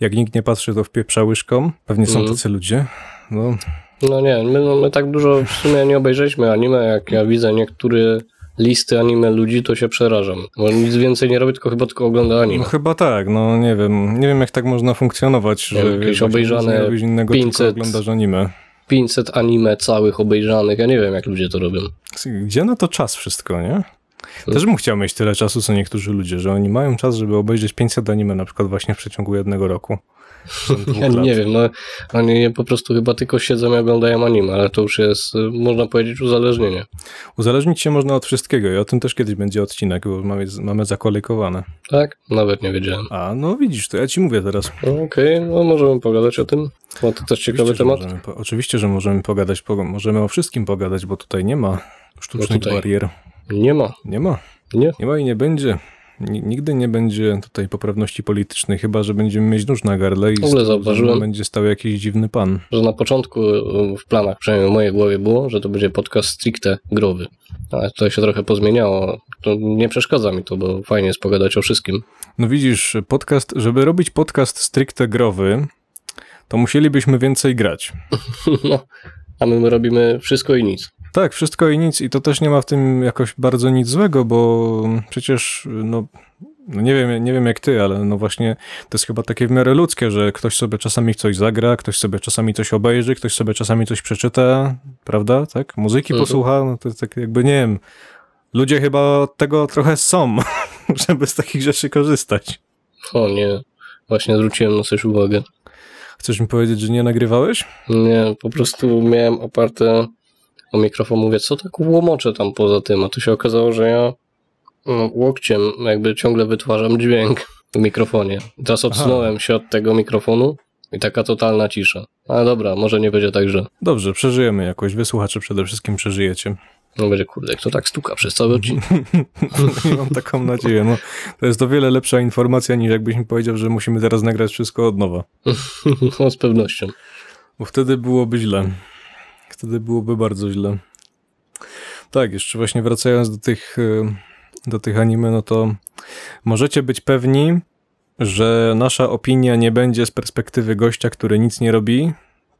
jak nikt nie patrzy, to wpieprza łyżką. Pewnie są Mhm. tacy ludzie. No, No nie, my, no, my tak dużo w sumie nie obejrzeliśmy anime, jak ja widzę niektóre listy anime ludzi, to się przerażam. Bo nic więcej nie robię, tylko chyba tylko ogląda no anime. chyba tak, no nie wiem. Nie wiem, jak tak można funkcjonować, Nie że wiem, jakieś wiesz, obejrzane nie innego, 500 tylko oglądasz anime. 500 anime całych obejrzanych, ja nie wiem jak ludzie to robią. Gdzie na to czas wszystko, nie? Też bym chciał mieć tyle czasu, co niektórzy ludzie, że oni mają czas, żeby obejrzeć 500 anime na przykład właśnie w przeciągu jednego roku. Ja lat. nie wiem, no oni po prostu chyba tylko siedzą i oglądają anime, ale to już jest, y, można powiedzieć, uzależnienie. Uzależnić się można od wszystkiego i o tym też kiedyś będzie odcinek, bo mamy, mamy zakolejkowane. Tak? Nawet nie wiedziałem. A, no widzisz, to ja ci mówię teraz. No, Okej, no możemy pogadać o tym, bo to też ciekawy Oczywiście, że temat. Możemy, po- oczywiście, że możemy pogadać, po, możemy o wszystkim pogadać, bo tutaj nie ma sztucznych No tutaj. barier. Nie ma, Nie ma. nie? Nie ma i nie będzie. Ni- Nigdy nie będzie tutaj poprawności politycznej, chyba że będziemy mieć nóż na gardle i ogóle z tyłu zauważyłem- będzie stał jakiś dziwny pan. Że na początku y, w planach, przynajmniej w mojej głowie było, że to będzie podcast stricte growy. Ale to się trochę pozmieniało. To nie przeszkadza mi to, bo fajnie jest pogadać o wszystkim. No widzisz, podcast, żeby robić podcast stricte growy, to musielibyśmy więcej grać. No, a my robimy wszystko i nic. Tak, wszystko i nic i to też nie ma w tym jakoś bardzo nic złego, bo przecież no, no nie wiem, nie wiem jak ty, ale no właśnie to jest chyba takie w miarę ludzkie, że ktoś sobie czasami coś zagra, ktoś sobie czasami coś obejrzy, ktoś sobie czasami coś przeczyta, prawda? Tak? Muzyki Mhm. posłucha, no to jest tak jakby nie wiem. Ludzie chyba od tego trochę są, żeby z takich rzeczy korzystać. O nie, właśnie zwróciłem na coś uwagę. Chcesz mi powiedzieć, że nie nagrywałeś? Nie, po prostu miałem oparte o mikrofon, mówię, co tak łomoczę tam poza tym, a tu się okazało, że ja no, łokciem jakby ciągle wytwarzam dźwięk w mikrofonie. Teraz odsunąłem się od tego mikrofonu i taka totalna cisza. Ale dobra, może nie będzie tak, że Dobrze, przeżyjemy jakoś. Wy słuchacze przede wszystkim przeżyjecie. no będzie kurde, kto tak stuka przez cały odcinek. Mam taką nadzieję. No, to jest o wiele lepsza informacja niż jakbyś mi powiedział, że musimy teraz nagrać wszystko od nowa. no z pewnością. Bo wtedy byłoby źle. Wtedy byłoby bardzo źle. Tak, jeszcze właśnie wracając do tych, y, do tych anime, no to możecie być pewni, że nasza opinia nie będzie z perspektywy gościa, który nic nie robi,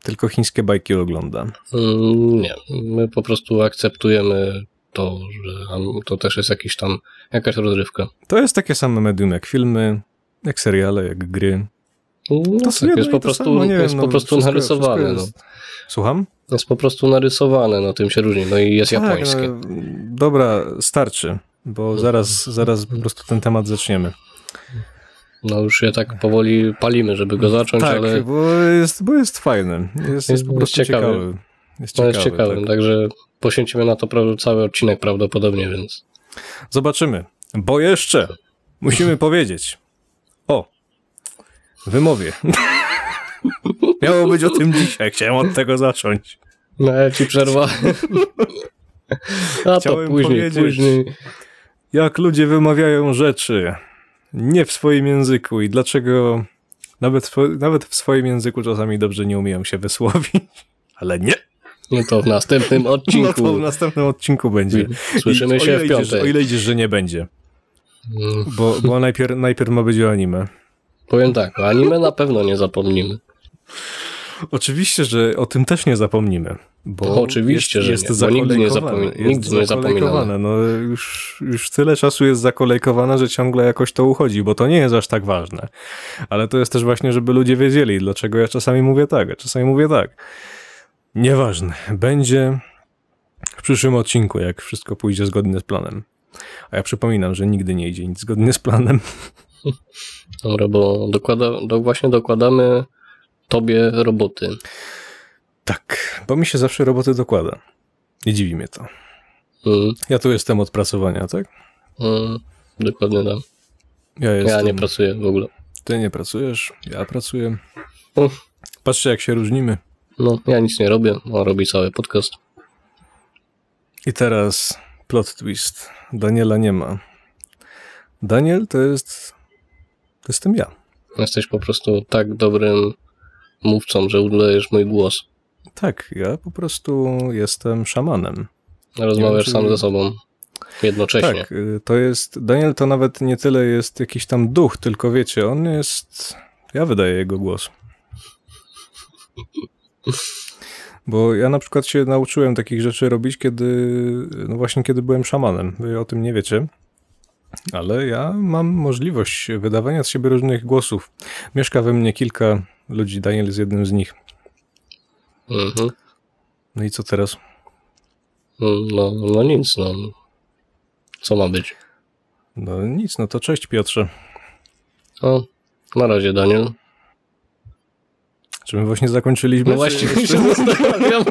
tylko chińskie bajki ogląda. Mm, Nie, my po prostu akceptujemy to, że to też jest jakiś tam, jakaś rozrywka. To jest takie same medium jak filmy, jak seriale, jak gry. No To tak, jest po prostu, jest po prostu narysowane. wszystko no. Słucham? Jest po prostu narysowane, no tym się różni. No i jest japońskie. Tak, no, dobra, starczy, bo zaraz, zaraz po prostu ten temat zaczniemy. No już się tak powoli palimy, żeby go zacząć, tak, ale bo, jest, bo jest fajny. Jest, jest, po prostu ciekawy. ciekawy. Jest no ciekawy, jest ciekawe. tak. Także poświęcimy na to cały odcinek prawdopodobnie, więc Zobaczymy. Bo jeszcze musimy powiedzieć o wymowie. Miało być o tym dzisiaj. Chciałem od tego zacząć. no ja ci przerwa. A to Chciałem później, powiedzieć. później. Jak ludzie wymawiają rzeczy nie w swoim języku i dlaczego nawet, w- nawet w swoim języku czasami dobrze nie umieją się wysłowić. Ale nie. No to w następnym No odcinku. to w następnym odcinku będzie. Słyszymy I się w ile idziesz, piątek. O ile idziesz, że nie będzie. Mm, Bo, bo najpierw, najpierw ma być o anime. Powiem tak, o anime na pewno nie zapomnimy. Oczywiście, że o tym też nie zapomnimy. Bo No, oczywiście, jest, że jest nie, bo nigdy nie zapomi- nigdy nie. No, już, już tyle czasu jest zakolejkowane, że ciągle jakoś to uchodzi, bo to nie jest aż tak ważne. Ale to jest też właśnie, żeby ludzie wiedzieli, dlaczego ja czasami mówię tak, a czasami mówię tak. Nieważne. Będzie w przyszłym odcinku, jak wszystko pójdzie zgodnie z planem. A ja przypominam, że nigdy nie idzie nic zgodnie z planem. Dobra, bo dokłada, do, właśnie dokładamy tobie roboty. Tak, bo mi się zawsze roboty dokłada. Nie dziwi mnie to. Mm, Ja tu jestem od pracowania, tak? mm, dokładnie tak. Ja, jestem, Ja nie pracuję w ogóle. Ty nie pracujesz, ja pracuję. Patrzcie, jak się różnimy. No, ja nic nie robię, on robi cały podcast. I teraz plot twist. Daniela nie ma. Daniel to jest. To jestem ja. Jesteś po prostu tak dobrym mówcą, że udajesz mój głos. Tak, ja po prostu jestem szamanem. Rozmawiasz czy- sam ze sobą. Jednocześnie. Tak, y, to jest. Daniel to nawet nie tyle jest jakiś tam duch, tylko wiecie, on jest. Ja wydaję jego głos. Bo ja na przykład się nauczyłem takich rzeczy robić, kiedy. No właśnie, kiedy byłem szamanem. Wy o tym nie wiecie. Ale ja mam możliwość wydawania z siebie różnych głosów. Mieszka we mnie kilka ludzi, Daniel jest jednym z nich. Mhm. No i co teraz? No, no nic, no. Co ma być? No nic, no to cześć Piotrze. O, na razie, Daniel. Czy my właśnie zakończyliśmy? No właśnie się zastanawiam.